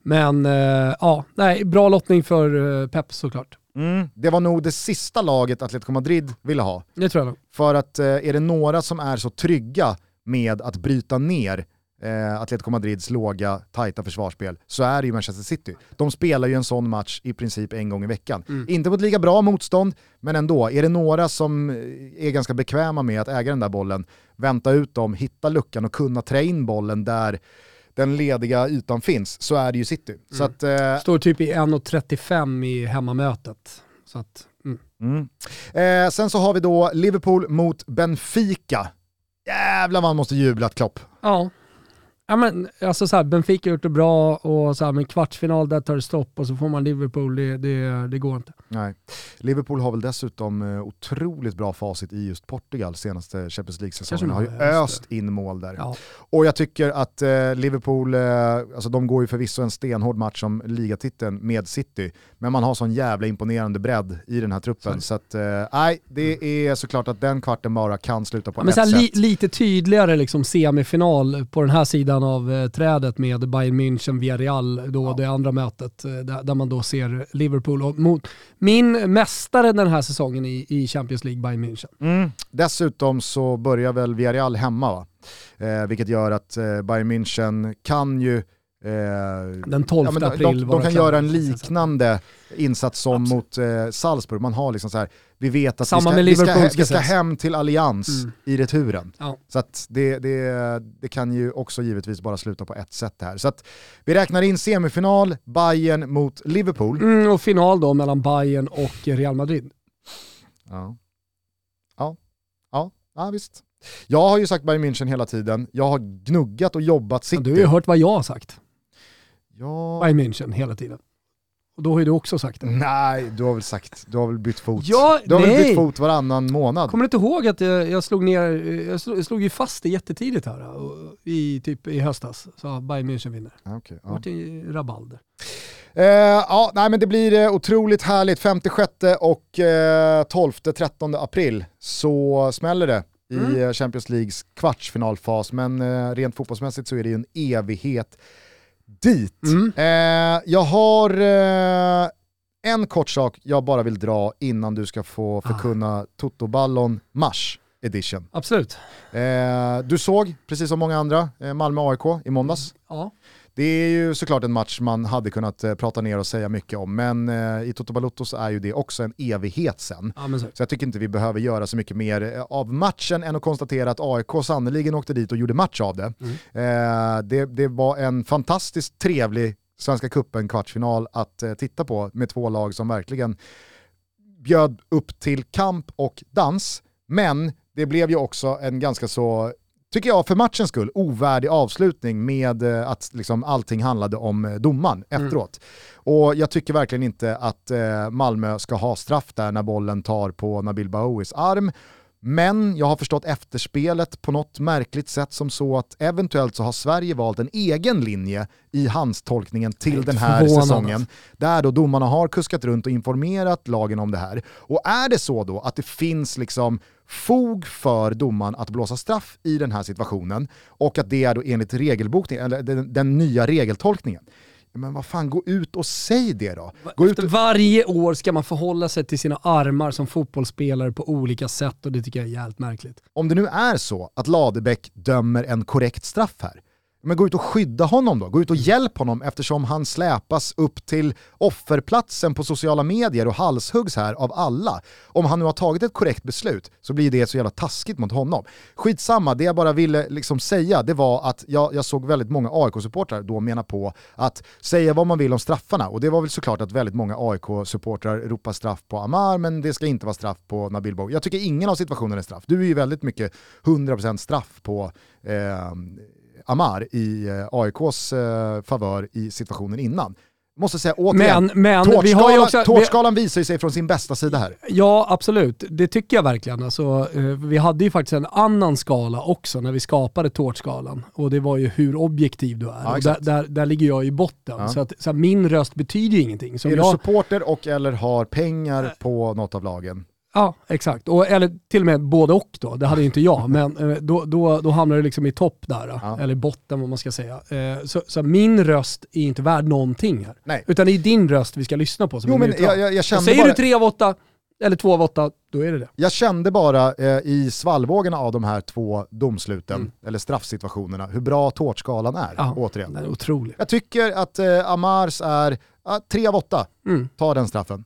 Men eh, ja, nej, bra lottning för eh, Pep såklart. Mm. Det var nog det sista laget Atletico Madrid ville ha. Det tror jag nog. För att eh, är det några som är så trygga med att bryta ner eh, Atletico Madrids låga, tajta försvarsspel så är det ju Manchester City. De spelar ju en sån match i princip en gång i veckan. Mm. Inte mot lika bra motstånd, men ändå. Är det några som eh, är ganska bekväma med att äga den där bollen, vänta ut dem, hitta luckan och kunna trä in bollen där den lediga ytan finns, så är det ju City. Så att, eh, Står typ i 1.35 i hemmamötet. Så att, mm. Mm. Eh, sen så har vi då Liverpool mot Benfica. Jävlar man måste jubla att Klopp. Ja. Ja, men, alltså så här, Benfica har gjort det bra och så här, men kvartsfinal där tar det stopp och så får man Liverpool, det, det, det går inte. Nej. Liverpool har väl dessutom eh, otroligt bra facit i just Portugal senaste Champions League-säsongen. Har ju de har, just öst in mål där. Ja. Och jag tycker att eh, Liverpool, eh, alltså de går ju förvisso en stenhård match om ligatiteln med City, men man har sån jävla imponerande bredd i den här truppen. Så att, eh, nej, det är såklart att den kvarten bara kan sluta på Ja, men ett så här, li, lite tydligare liksom semifinal på den här sidan av eh, trädet med Bayern München, Villarreal, då det andra mötet, eh, där, man då ser Liverpool och mot min mästare den här säsongen i, i Champions League, Bayern München. Mm. Dessutom så börjar väl Villarreal hemma va? Eh, vilket gör att eh, Bayern München kan ju Den 12 ja, de, april de, var de kan göra en liknande insats som mot eh, Salzburg. Man har liksom så här, vi vet att Samma vi, ska, vi, ska, he- vi ska hem till Allians Mm. i returen. Ja. Så det, det, det kan ju också givetvis bara sluta på ett sätt här. Så att vi räknar in semifinal, Bayern mot Liverpool. Mm, och final då mellan Bayern och Real Madrid. Ja. Ja. ja, ja visst. Jag har ju sagt Bayern München hela tiden, jag har gnuggat och jobbat Ja, City. du har ju hört vad jag har sagt. Ja. Bayern München hela tiden. Och då har ju du också sagt det. Nej, du har väl sagt, du har väl bytt fot. Ja, du har väl nej. bytt fot varannan månad. Kommer du inte ihåg att jag, jag slog ner, jag slog, jag slog ju fast det jättetidigt här och, i, typ, i höstas. Så Bayern München vinner. Ja, Det ja. ju rabalder. Eh, ja, nej, men det blir eh, otroligt härligt. 56 och eh, 12-13 april så smäller det i Mm. eh, Champions Leagues kvartsfinalfas. Men eh, rent fotbollsmässigt så är det ju en evighet dit. Mm. Eh, jag har eh, en kort sak jag bara vill dra innan du ska få Ah. förkunna Toto-ballon Mars edition. Absolut. Eh, du såg, precis som många andra, eh, Malmö-AIK i måndags. Ja. Det är ju såklart en match man hade kunnat eh, prata ner och säga mycket om, men eh, i Toto Balotto så är ju det också en evighet sen. ja så. Så jag tycker inte vi behöver göra så mycket mer eh, av matchen än att konstatera att AIK sannoliken åkte dit och gjorde match av det. Eh, det, det var en fantastiskt trevlig Svenska Cupen kvartsfinal att titta på med två lag som verkligen bjöd upp till kamp och dans. Men det blev ju också en ganska så, tycker jag för matchens skull, ovärdig avslutning med eh, att liksom allting handlade om eh, domaren efteråt. Och jag tycker verkligen inte att eh, Malmö ska ha straff där när bollen tar på Nabil Bahouis arm. Men jag har förstått efterspelet på något märkligt sätt som så att eventuellt så har Sverige valt en egen linje i handstolkningen till den här säsongen. Där då domarna har kuskat runt och informerat lagen om det här. Och är det så då att det finns liksom fog för domaren att blåsa straff i den här situationen och att det är då enligt regelbokningen, eller den, den nya regeltolkningen, men vad fan, gå ut och säg det då. Gå ut Efter varje år ska man förhålla sig till sina armar som fotbollsspelare på olika sätt och det tycker jag är jävligt märkligt. om det nu är så att Ladebäck dömer en korrekt straff här, men gå ut och skydda honom då. Gå ut och hjälp honom eftersom han släpas upp till offerplatsen på sociala medier och halshuggs här av alla. Om han nu har tagit ett korrekt beslut så blir det så jävla taskigt mot honom. Skitsamma, det jag bara ville liksom säga det var att jag, jag såg väldigt många AIK-supportrar då mena på att säga vad man vill om straffarna och det var väl såklart att väldigt många AIK-supportrar ropar straff på Amar men det ska inte vara straff på Nabil Bog. Jag tycker ingen av situationerna är straff. Du är ju väldigt mycket 100% straff på eh, Amar i eh, AIKs eh, favör i situationen innan. Måste säga återigen, Men, men vi har ju också... vi- tårtskalan visar ju sig från sin bästa sida här. Ja, absolut. Det tycker jag verkligen. Alltså, eh, vi hade ju faktiskt en annan skala också när vi skapade tårtskalan. Och det var ju hur objektiv du är. Ja, där, där, där ligger jag i botten. Ja. Så, att, så att min röst betyder ju ingenting. Så är om du jag, supporter och eller har pengar på något av lagen? Ja, exakt. Och, eller till och med både och då. Det hade inte jag. men eh, då, då, då hamnar du liksom i topp där. Ja. Eller botten vad man ska säga. Eh, Så, så min röst är inte värd någonting här. Nej. Utan det är din röst vi ska lyssna på som Jo är men jag, jag, jag, säger bara, du tre av åtta eller två av åtta, då är det det. jag kände bara eh, i svallvågorna av de här två domsluten, eller straffsituationerna, hur bra tårtskalan är. Mm. Ja, Återigen. Den är otrolig. Jag tycker att eh, Amars är ja, tre av åtta, Mm. ta den straffen.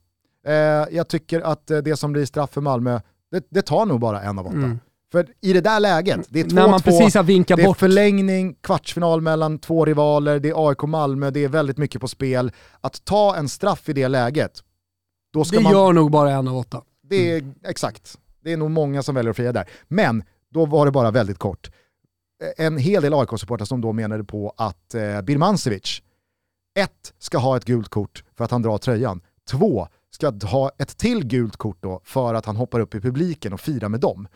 Eh, jag tycker att eh, det som blir straff för Malmö, det, det tar nog bara en av åtta. Mm. För i det där läget, det är 2-2, När man precis har vinkat det är bort. förlängning, kvartsfinal mellan två rivaler, det är AIK-Malmö, det är väldigt mycket på spel. Att ta en straff i det läget, då ska Det man... gör nog bara en av åtta. Det är exakt. Det är nog många som väljer att fria där. Men då var det bara väldigt kort. En hel del AIK-supportrar som då menade på att eh, Birmancevic, ett, ska ha ett gult kort för att han drar tröjan. Två, ska ha ett till gult kort då för att han hoppar upp i publiken och firar med dem.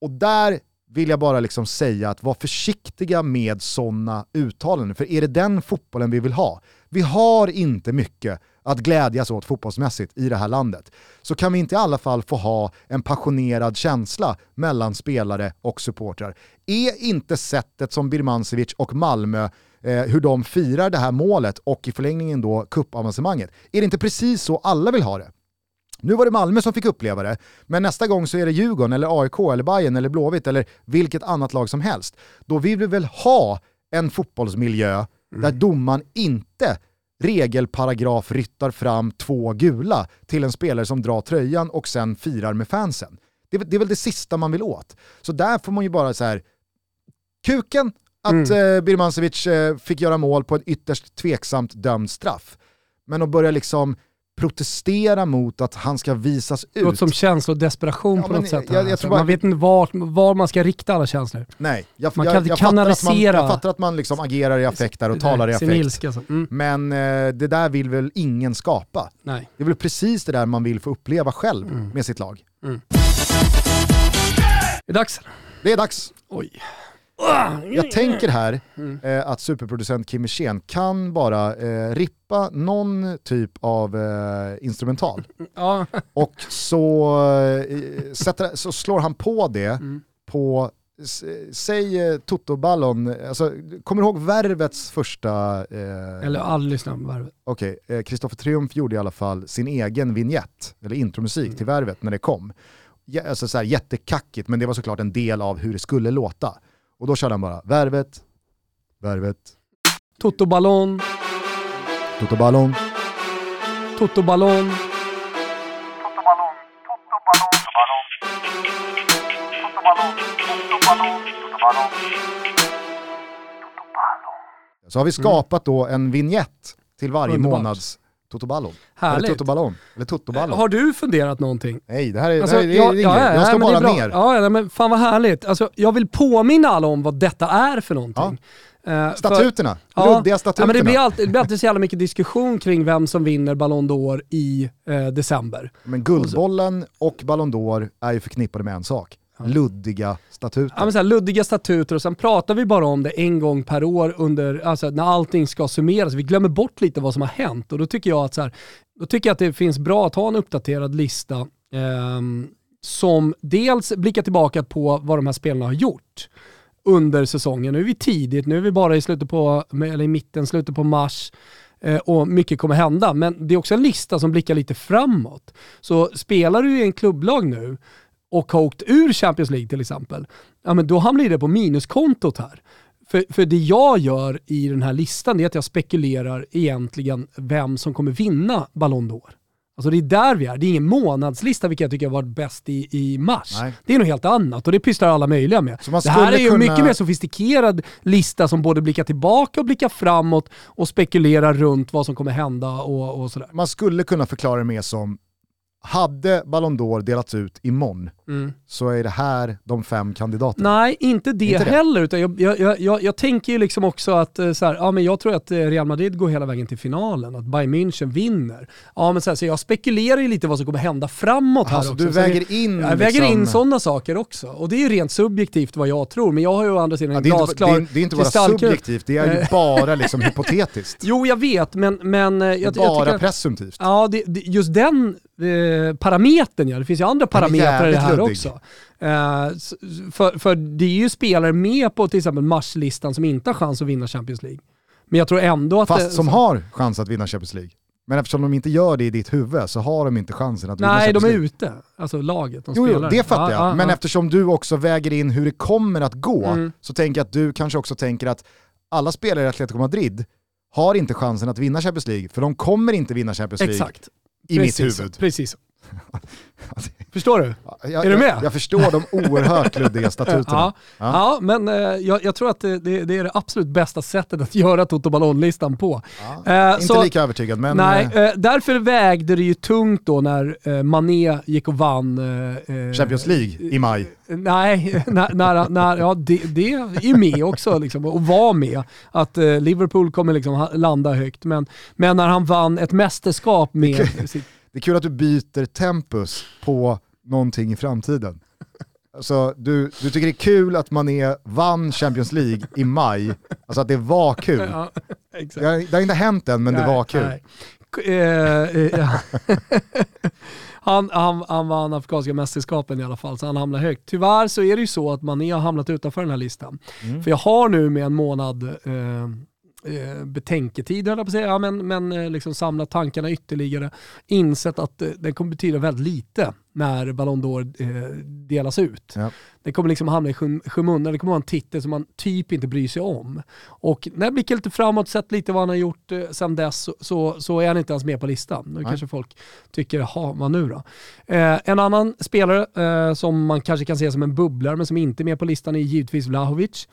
Och där vill jag bara liksom säga att var försiktiga med sådana uttalanden, för är det den fotbollen vi vill ha? Vi har inte mycket att glädjas åt fotbollsmässigt i det här landet. Så kan vi inte i alla fall få ha en passionerad känsla mellan spelare och supportrar? Är inte sättet som Birmancevic och Malmö eh, hur de firar det här målet och i förlängningen då cupavancemanger. Är det inte precis så alla vill ha det? Nu var det Malmö som fick uppleva det, men nästa gång så är det Djurgården, eller AIK, eller Bayern eller Blåvitt eller vilket annat lag som helst. Då vill vi väl ha en fotbollsmiljö där domaren inte regelparagraf ryttar fram två gula till en spelare som drar tröjan och sen firar med fansen. Det, är- det är väl det sista man vill åt. Så där får man ju bara så här kuken att mm. Birmancevic eh, fick göra mål på ett ytterst tveksamt dömd straff. Men att börja liksom protestera mot att han ska visas ut. som känslor och desperation Ja, på något sätt. jag- jag alltså. bara- Man vet inte var, var man ska rikta alla känslor. Nej, jag, Man kan inte jag, fattar att man, kanalisera- jag fattar att man liksom agerar i affekt där och talar i affekt. ilska. alltså. Mm. Men eh, det där vill väl ingen skapa? Nej. Det är väl precis det där man vill få uppleva själv Mm. med sitt lag. Det är dags. Det är dags. Oj. Jag tänker här Mm. eh, att superproducent Kim Hirsén kan bara eh, rippa någon typ av eh, instrumental Ja. och så, eh, sätter, så slår han på det Mm. på, säg eh, Toto-ballon, alltså, kommer du ihåg Värvets första... Eh, Eller lyssnar på Värvet. Okej, eh, Kristoffer Triumf gjorde i alla fall sin egen vignett, eller intromusik Mm. till Värvet när det kom. Ja, alltså så här, jättekackigt, men det var såklart en del av hur det skulle låta. Och då körde han bara Värvet, Värvet, Toto Ballon, Toto Ballon. Toto Ballon. Så har vi skapat då en vignett till varje Underbart. månads Toto Ballon. Eller Härligt. Toto Ballon. Eller Toto Ballon. Har du funderat någonting? Nej, det här är, Alltså, det här är, jag, ja, inget. ja, jag ja, men det är bara ner. Ja, ja, men fan vad härligt. Alltså, jag vill påminna alla om vad detta är för någonting. Eh, för- Statuterna, Ja. luddiga Ja, statuterna. men det, blir alltid, det blir alltid så jävla mycket diskussion kring vem som vinner Ballon d'Or i eh, december. Men Guldbollen och Ballon d'Or är ju förknippade med en sak. Luddiga statuter. Ja, men så här, luddiga statuter och sen pratar vi bara om det en gång per år under, alltså, när allting ska summeras. Vi glömmer bort lite vad som har hänt och då tycker jag att, så här, då tycker jag att det finns bra att ha en uppdaterad lista eh, som dels blickar tillbaka på vad de här spelarna har gjort under säsongen. Nu är vi tidigt, nu är vi bara i slutet på, eller i mitten, slutet på mars eh, och mycket kommer hända. Men det är också en lista som blickar lite framåt. Så spelar du i en klubblag nu och har åkt ur Champions League till exempel, ja men då hamnar det på minuskontot här. För, för det jag gör i den här listan är att jag spekulerar egentligen vem som kommer vinna Ballon d'Or. Alltså det är där vi är. Det är ingen månadslista vilket jag tycker har varit bäst i, i mars. Nej. Det är något helt annat och det pysslar alla möjliga med. Det här är ju en kunna- mycket mer sofistikerad lista som både blickar tillbaka och blickar framåt och spekulerar runt vad som kommer hända och, och sådär. Man skulle kunna förklara det mer som, hade Ballon d'Or delats ut imorgon Mm. så är det här de fem kandidaterna. Nej, inte det, Inte det? heller. Utan jag, jag, jag, jag, jag tänker ju liksom också att eh, så här, ja, men jag tror att eh, Real Madrid går hela vägen till finalen, att Bayern München vinner. Ja, men så, här, så jag spekulerar ju lite vad som kommer hända framåt här Alltså, också. du väger in... jag väger liksom- in sådana saker också. Och det är ju rent subjektivt vad jag tror, men jag har ju å andra sidan Ja, en det, är inte, glasklar det, är, inte bara subjektivt, det är ju Eh. bara liksom hypotetiskt. Jo, jag vet, men, men jag, är jag bara tycker... presumtivt. Ja, det, det, just den eh, parametern ja. Det finns ju andra parametrar i det här luddig. också. Eh, för, för det är ju spelare med på till exempel marslistan som inte har chans att vinna Champions League. Men jag tror ändå att... Fast det, som har chans att vinna Champions League. Men eftersom de inte gör det i ditt huvud så har de inte chansen att vinna Nej, de Champions är League. ute. Alltså laget, de Jo, jo, spelar. det fattar Ja, jag. ja, Men ja. eftersom du också väger in hur det kommer att gå, Mm. så tänker jag att du kanske också tänker att alla spelare i Atletico Madrid har inte chansen att vinna Champions League, för de kommer inte vinna Champions League Exakt. I Precis mitt huvud. Precis så. Förstår du? Jag, Är du med? Jag, jag förstår de oerhört luddiga statuterna. Ja, ja. men eh, jag, jag tror att det, det, det är det absolut bästa sättet att göra Toto Ballon-listan på. Eh, Inte så- lika övertygad, men Nej, eh, eh, därför vägde det ju tungt då när eh, Mané gick och vann... eh, Champions League i maj. Nej, när, när, när, ja, det, det är med också liksom, och var med. Att Liverpool kommer liksom landa högt. Men, men när han vann ett mästerskap med sitt... Det är kul att du byter tempus på någonting i framtiden. Alltså, du, du tycker det är kul att Mané vann Champions League i maj, alltså att det var kul. Ja. Det har, det har inte hänt än, men det Nej, var kul. eh, eh, han, han, han vann Afrikanska mästerskapen i alla fall, så han hamnar högt. Tyvärr så är det ju så att Mané har hamnat utanför den här listan. Mm. För jag har nu med en månad eh, eh, betänketid, höll jag på att säga, ja, men, men eh, liksom samlat tankarna ytterligare, insett att eh, det kommer betyda väldigt lite när Ballon d'Or eh, delas ut. Ja. Det kommer liksom hamna i skym- skymundan, det kommer vara en titel som man typ inte bryr sig om. Och när jag blickar lite framåt, sett lite vad han har gjort eh, sedan dess, så, så, så är han inte ens med på listan. Då Nej. kanske folk tycker, jaha, vad nu då? Eh, en annan spelare eh, som man kanske kan se som en bubblare, men som inte är med på listan är givetvis Vlahovic.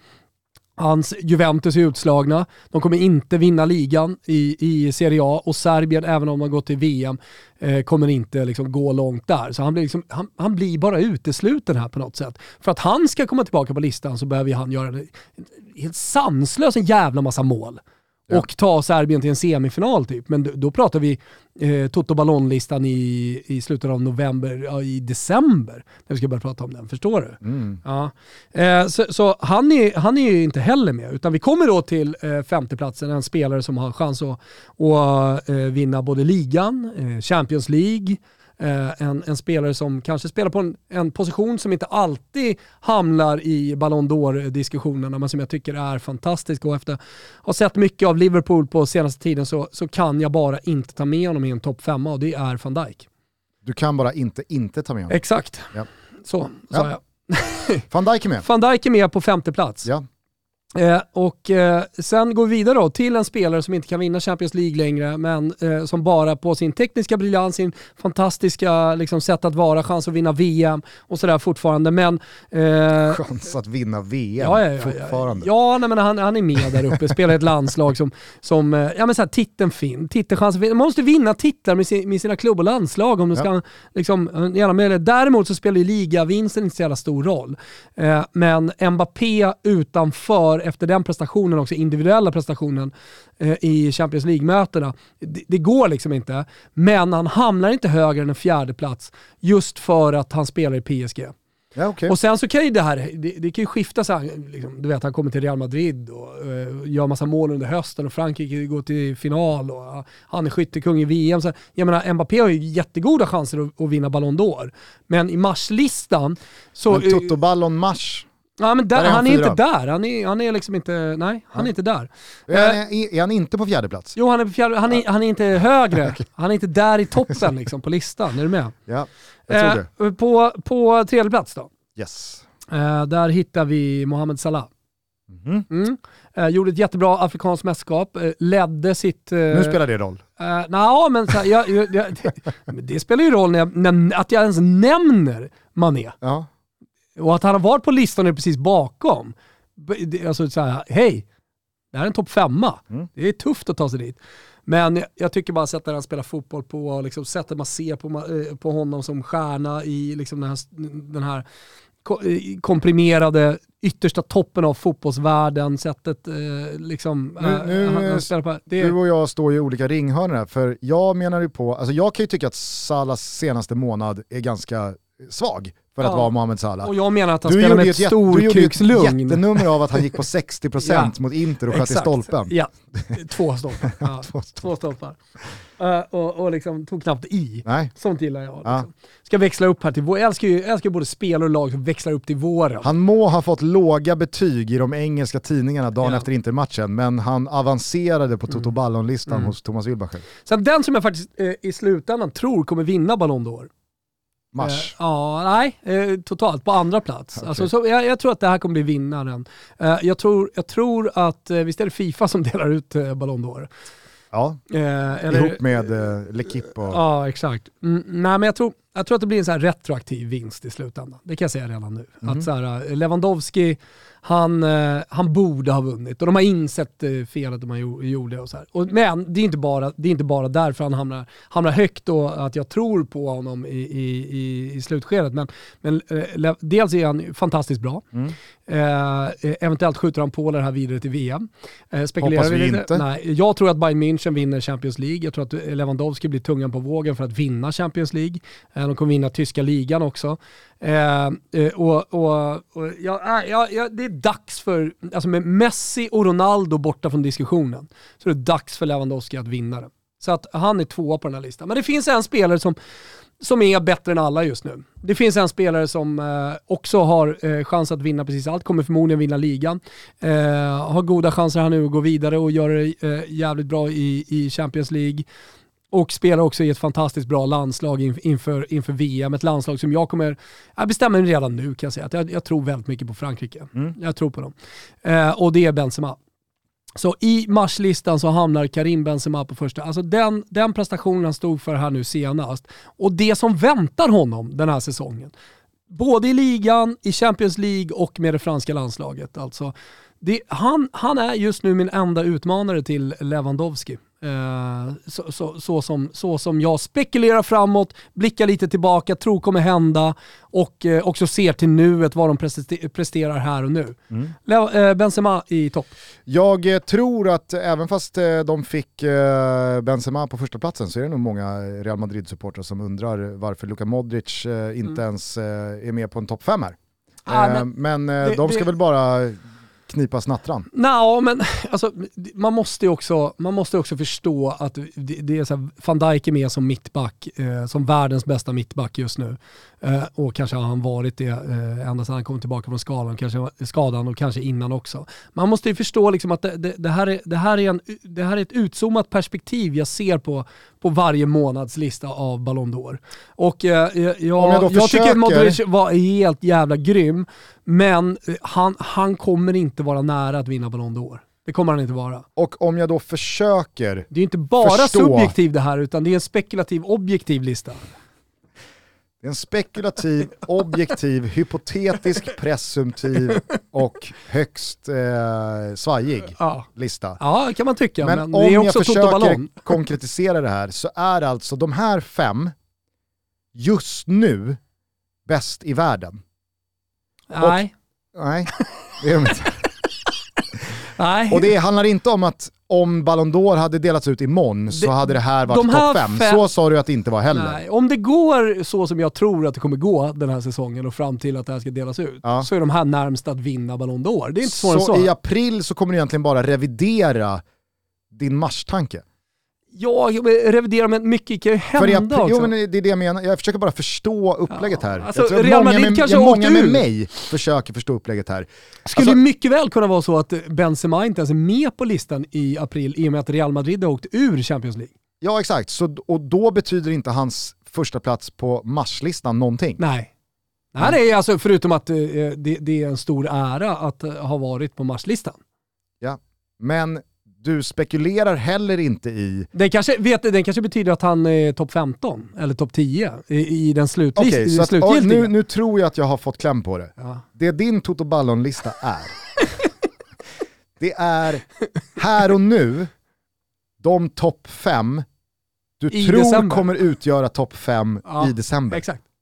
Hans Juventus är utslagna. De kommer inte vinna ligan i, i Serie A och Serbien, även om de har gått till VM, eh, kommer inte liksom gå långt där. Så han blir, liksom, han, han blir bara utesluten här på något sätt. För att han ska komma tillbaka på listan så behöver han göra en helt sanslös en jävla massa mål. Ja. Och ta Serbien till en semifinal typ. Men då, då pratar vi eh, Toto Ballon-listan i, i slutet av november, ja, i december. När vi ska börja prata om den, förstår du? Mm. Ja. Eh, så så han, är, han är ju inte heller med, utan vi kommer då till eh, femteplatsen, en spelare som har chans att, att eh, vinna både ligan, eh, Champions League, eh, en, en spelare som kanske spelar på en, en position som inte alltid hamnar i Ballon d'Or-diskussionerna, men som jag tycker är fantastisk. Och efter att ha sett mycket av Liverpool på senaste tiden så, så kan jag bara inte ta med honom i en topp femma och det är van Dijk. Du kan bara inte inte ta med honom. Exakt. Ja. Så sa Ja. jag. Van Dijk är med. Van Dijk är med på femte plats. Ja. Eh, och eh, sen går vi vidare då till en spelare som inte kan vinna Champions League längre, men eh, som bara på sin tekniska briljans, sin fantastiska liksom, sätt att vara, chans att vinna VM och sådär fortfarande. Men, eh, Chans att vinna VM Ja, ja, ja, fortfarande. Ja, nej, men han, han är med där uppe, spelar ett landslag som, som eh, ja men så här, titeln fin, titelchansen fin. Man måste vinna titlar med, sin, med sina klubb och landslag om de ska, liksom, gärna med det. Däremot så spelar ju ligavinsten inte så jävla stor roll. Men Mbappé utanför, efter den prestationen också, individuella prestationen eh, i Champions League-mötena, det, det går liksom inte. Men han hamnar inte högre än en fjärde plats just för att han spelar i PSG. Ja, okej. Och sen så kan ju det här, det, det kan ju skifta så här, liksom, du vet han kommer till Real Madrid och uh, gör massa mål under hösten och Frankrike går till final och uh, han är skyttekung i VM. Så, jag menar Mbappé har ju jättegoda chanser att, att vinna Ballon d'Or. Men i marslistan så... Men Toto Ballon Mars, ja, men där, där är han han är inte där. Han är, han är liksom inte, nej, han är inte där. är, han- är, är han inte på fjärde plats? Jo, han är, på fjärde, han är, han är inte högre. Han är inte där i toppen liksom, på listan. Är du med? Ja, jag tror det. Eh, på, på tredje plats då? Yes. Eh, där hittar vi Mohamed Salah. Mhm. Mm. Eh, gjorde ett jättebra afrikanskt mästerskap, eh, ledde sitt... Eh, Nu spelar det roll. Eh, Nja, men här, jag, jag, jag, det, det spelar ju roll när jag, när, att jag ens nämner Mané. Ja. Och att han har varit på listan är precis bakom. Alltså så här, hej, det här är en topp femma. Mm. Det är tufft att ta sig dit. Men jag, jag tycker bara sättet han spelar fotboll på, och liksom sättet man ser på, eh, på honom som stjärna i liksom den här, den här eh, komprimerade yttersta toppen av fotbollsvärlden, sättet eh, liksom... Nu- nu, han, han det, Du och jag står i olika ringhörnor här, för jag menar ju på, alltså jag kan ju tycka att Salas senaste månad är ganska svag för att Ja. vara Mohamed Salah. och jag menar att han Du spelar med ett ett, jätte, du gjorde ett storkukslugn. jättenummer av att han gick på 60% Ja. mot Inter och sköt i stolpen. Ja, två stolpar. Ja, Två stolpar. två stolpar. Eh, och, och liksom tog knappt i. Nej, Sånt gillar jag. Ja. Liksom. Ska växla upp här till vår. Jag älskar ju jag älskar både spelare och lag som växlar upp till våren. han må ha fått låga betyg i de engelska tidningarna dagen Ja. efter Intermatchen, men han avancerade på Toto Ballon-listan Mm. hos Thomas Wilbacher. Sen den som jag faktiskt eh, i slutändan tror kommer vinna Ballon d'Or. Mars. Eh, ja, nej, eh, totalt på andra plats. Okej. Alltså, så jag, jag tror att det här kommer bli vinnaren. Eh, jag, tror, jag tror att, eh, visst är det Fifa som delar ut eh, Ballon d'Or? Ja, Eh, eller- ihop med eh, L'Equipe och... Ja, exakt. Mm, nej, men jag tror, jag tror att det blir en så här retroaktiv vinst i slutändan. Det kan jag säga redan nu. Mhm. Att så här, eh, Lewandowski, han, eh, han borde ha vunnit och de har insett eh, felet de har gjorde. Och så här. Och, men det är, inte bara, det är inte bara därför han hamnar, hamnar högt och att jag tror på honom i, i, i, i slutskedet. Men, men eh, dels är han fantastiskt bra. Mm. Eh, eventuellt skjuter han på det här vidare till VM. Eh, spekulerar Hoppas vi inte. Nej, jag tror att Bayern München vinner Champions League. Jag tror att Lewandowski blir tungan på vågen för att vinna Champions League. Eh, de kommer vinna tyska ligan också. Eh, eh, och, och, och, ja, äh, ja, ja, det är dags för, alltså med Messi och Ronaldo borta från diskussionen, så är det dags för Lewandowski att vinna det. Så att han är tvåa på den här listan. Men det finns en spelare som, som är bättre än alla just nu. Det finns en spelare som eh, också har eh, chans att vinna precis allt, kommer förmodligen vinna ligan. Eh, har goda chanser här nu att gå vidare och göra det jävligt bra i, Champions League. Och spelar också i ett fantastiskt bra landslag in- inför, inför VM. Ett landslag som jag kommer, jag bestämmer redan nu kan jag säga, att jag, jag tror väldigt mycket på Frankrike. Jag tror på dem. Eh, och det är Benzema. Så i marslistan så hamnar Karim Benzema på första. Alltså den, den prestationen han stod för här nu senast och det som väntar honom den här säsongen. Både i ligan, i Champions League och med det franska landslaget. Alltså, det, han, han är just nu min enda utmanare till Lewandowski. Eh, så, så, så, som, så som jag spekulerar framåt, blickar lite tillbaka, tror kommer hända och eh, också ser till nuet vad de preste- presterar här och nu. Lev- eh, Benzema i topp. Jag tror att även fast de fick Benzema på första platsen så är det nog många Real Madrid-supportrar som undrar varför Luka Modric inte ens eh, är med på en topp 5 här. Ah, men men det- de ska det- väl bara knipa snattran. Nå, men alltså, man, måste ju också, man måste också förstå att det, det är så här, van Dijk är med som mittback, eh, som världens bästa mittback just nu. Eh, och kanske har han varit det eh, ända sedan han kom tillbaka från skadan, kanske, skadan och kanske innan också. Man måste ju förstå liksom att det, det, det, här är, det, här är en, det här är ett utzoomat perspektiv jag ser på, på varje månads lista av Ballon d'Or. Och eh, jag, jag jag, tycker Modric var helt jävla grym, men eh, han, han kommer inte vara nära att vinna Ballon d'Or. Det kommer han inte vara. Och om jag då försöker, Det är inte bara Förstå. subjektiv det här, utan det är en spekulativ objektiv lista. det är en spekulativ, objektiv, hypotetisk, presumtiv och högst eh, svajig Ja, lista. ja kan man tycka, men, Men, det om jag försöker konkretisera det här så är alltså de här fem just nu bäst i världen. Nej, Nej, det är de inte. nej. Och det handlar inte om att om Ballon d'Or hade delats ut imorgon så Det- hade det här varit de topp fem. Så sa du att det inte var heller. Nej, om det går så som jag tror att det kommer gå den här säsongen och fram till att det här ska delas ut, Ja. så är de här närmst att vinna Ballon d'Or. Det är inte svårare så, så. i april så kommer du egentligen bara revidera din marstanke. Ja, revidera men mycket kan ju hända april, också. jo, men det är det jag menar, jag försöker bara förstå upplägget här. alltså, jag tror Real många med, kanske ja, många med mig försöker förstå upplägget här. skulle Alltså- mycket väl kunna vara så att Benzema inte ens är med på listan i april i och med att Real Madrid har åkt ur Champions League. Ja exakt, så, och då betyder inte hans första plats på marslistan någonting. Nej. Det här är alltså, förutom att eh, det, det är en stor ära att eh, ha varit på marslistan. Men du spekulerar heller inte i, Den kanske, vet, den kanske betyder att han är topp 15 eller topp 10 i, i den så att, slutgiltiga. nu, nu tror jag att jag har fått kläm på det. Ja. Det din Toto Ballon-lista är, det är här och nu, de topp fem du I tror december. kommer utgöra topp fem Ja, i december. Exakt.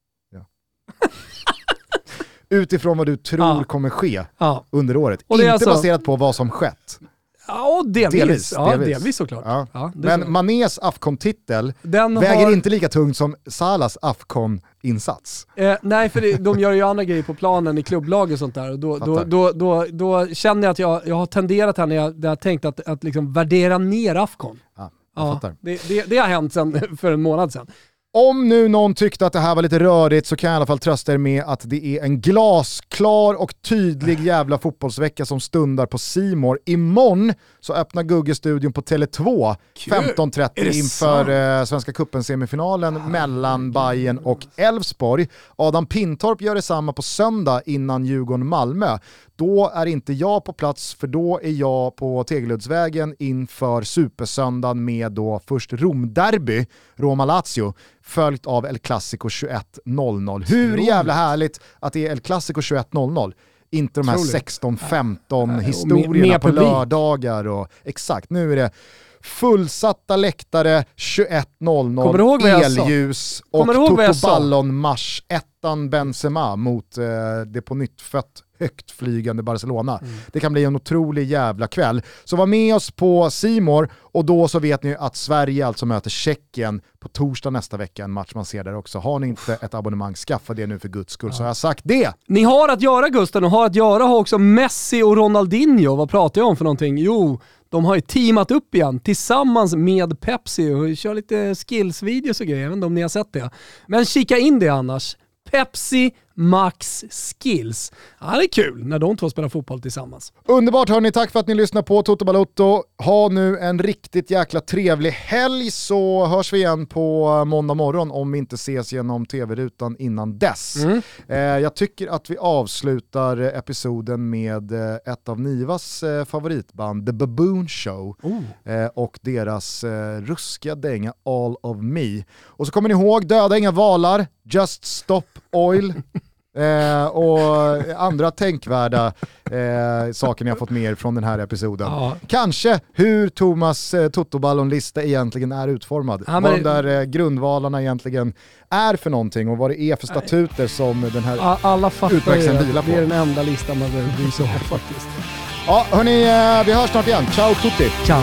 Utifrån vad du tror Ja. kommer ske Ja, under året. Inte alltså- baserat på vad som skett. Ja delvis. Delvis, ja, delvis. delvis. såklart. Ja. Ja, Men så. Manés Afcon-titel väger har, inte lika tungt som Salas Afcon-insats. Eh, nej, för det, de gör ju andra grejer på planen i klubblag och sånt där. Och då, då, då, då, då känner jag att jag, jag har tenderat här när jag, när jag har tänkt att, att liksom värdera ner Afcon. Ja, Ja, det, det, det har hänt sen, för en månad sedan. Om nu någon tyckte att det här var lite rörigt så kan jag i alla fall trösta er med att det är en glasklar och tydlig jävla fotbollsvecka som stundar på Simor. Imorgon så öppnar Gugge-studion på Tele2 Kul. 15.30 Är det inför eh, Svenska Cupen-semifinalen mellan Bayern och Elfsborg. Adam Pintorp gör detsamma på söndag innan Djurgården-Malmö. Då är inte jag på plats för då är jag på Tegeluddsvägen inför Supersöndagen med då först Romderby, Roma-Lazio, följt av El Clasico 21.00. Hur jävla härligt att det är El Clasico 21.00? Inte de här Otroligt. 16-15 med- historierna på publik. lördagar och exakt, nu är det fullsatta läktare 21.00, Kommer du ihåg vad jag sa? elljus och Toto sa? Ballon mars ettan Benzema mot eh, det på nytt fött högt flygande Barcelona. Mm. Det kan bli en otrolig jävla kväll. Så var med oss på Simor och då så vet ni att Sverige alltså möter Tjeckien på torsdag nästa vecka, en match man ser där också. Har ni inte ett abonnemang, skaffa det nu för guds skull så har jag sagt det. Ni har att göra Gusten och har att göra har också Messi och Ronaldinho. Vad pratar jag om för någonting? Jo, de har ju teamat upp igen tillsammans med Pepsi och kör lite skills-videos och grejer. Jag vet inte om ni har sett det. Men kika in det annars. Pepsi Max Skills. Ja, det är kul när de två spelar fotboll tillsammans. Underbart hörni, tack för att ni lyssnar på Toto Balotto. Ha nu en riktigt jäkla trevlig helg så hörs vi igen på måndag morgon om vi inte ses genom tv-rutan innan dess. Eh, jag tycker att vi avslutar episoden med eh, ett av Nivas eh, favoritband, The Baboon Show eh, och deras eh, ruskiga dänga All of Me. Och så kommer ni ihåg, döda inga valar, Just Stop Oil. Eh, och andra tänkvärda eh, saker ni har fått med er från den här episoden. Ja. Kanske hur Thomas eh, Totoballon-lista egentligen är utformad. Ja, vad de där eh, grundvalarna egentligen är för någonting och vad det är för statuter som den här... Alla fattar ju Utmärkelsen att vilar på. det är den enda listan man behöver bry sig om faktiskt. Ja, hörni, eh, vi hörs snart igen. Ciao tutti! Ciao.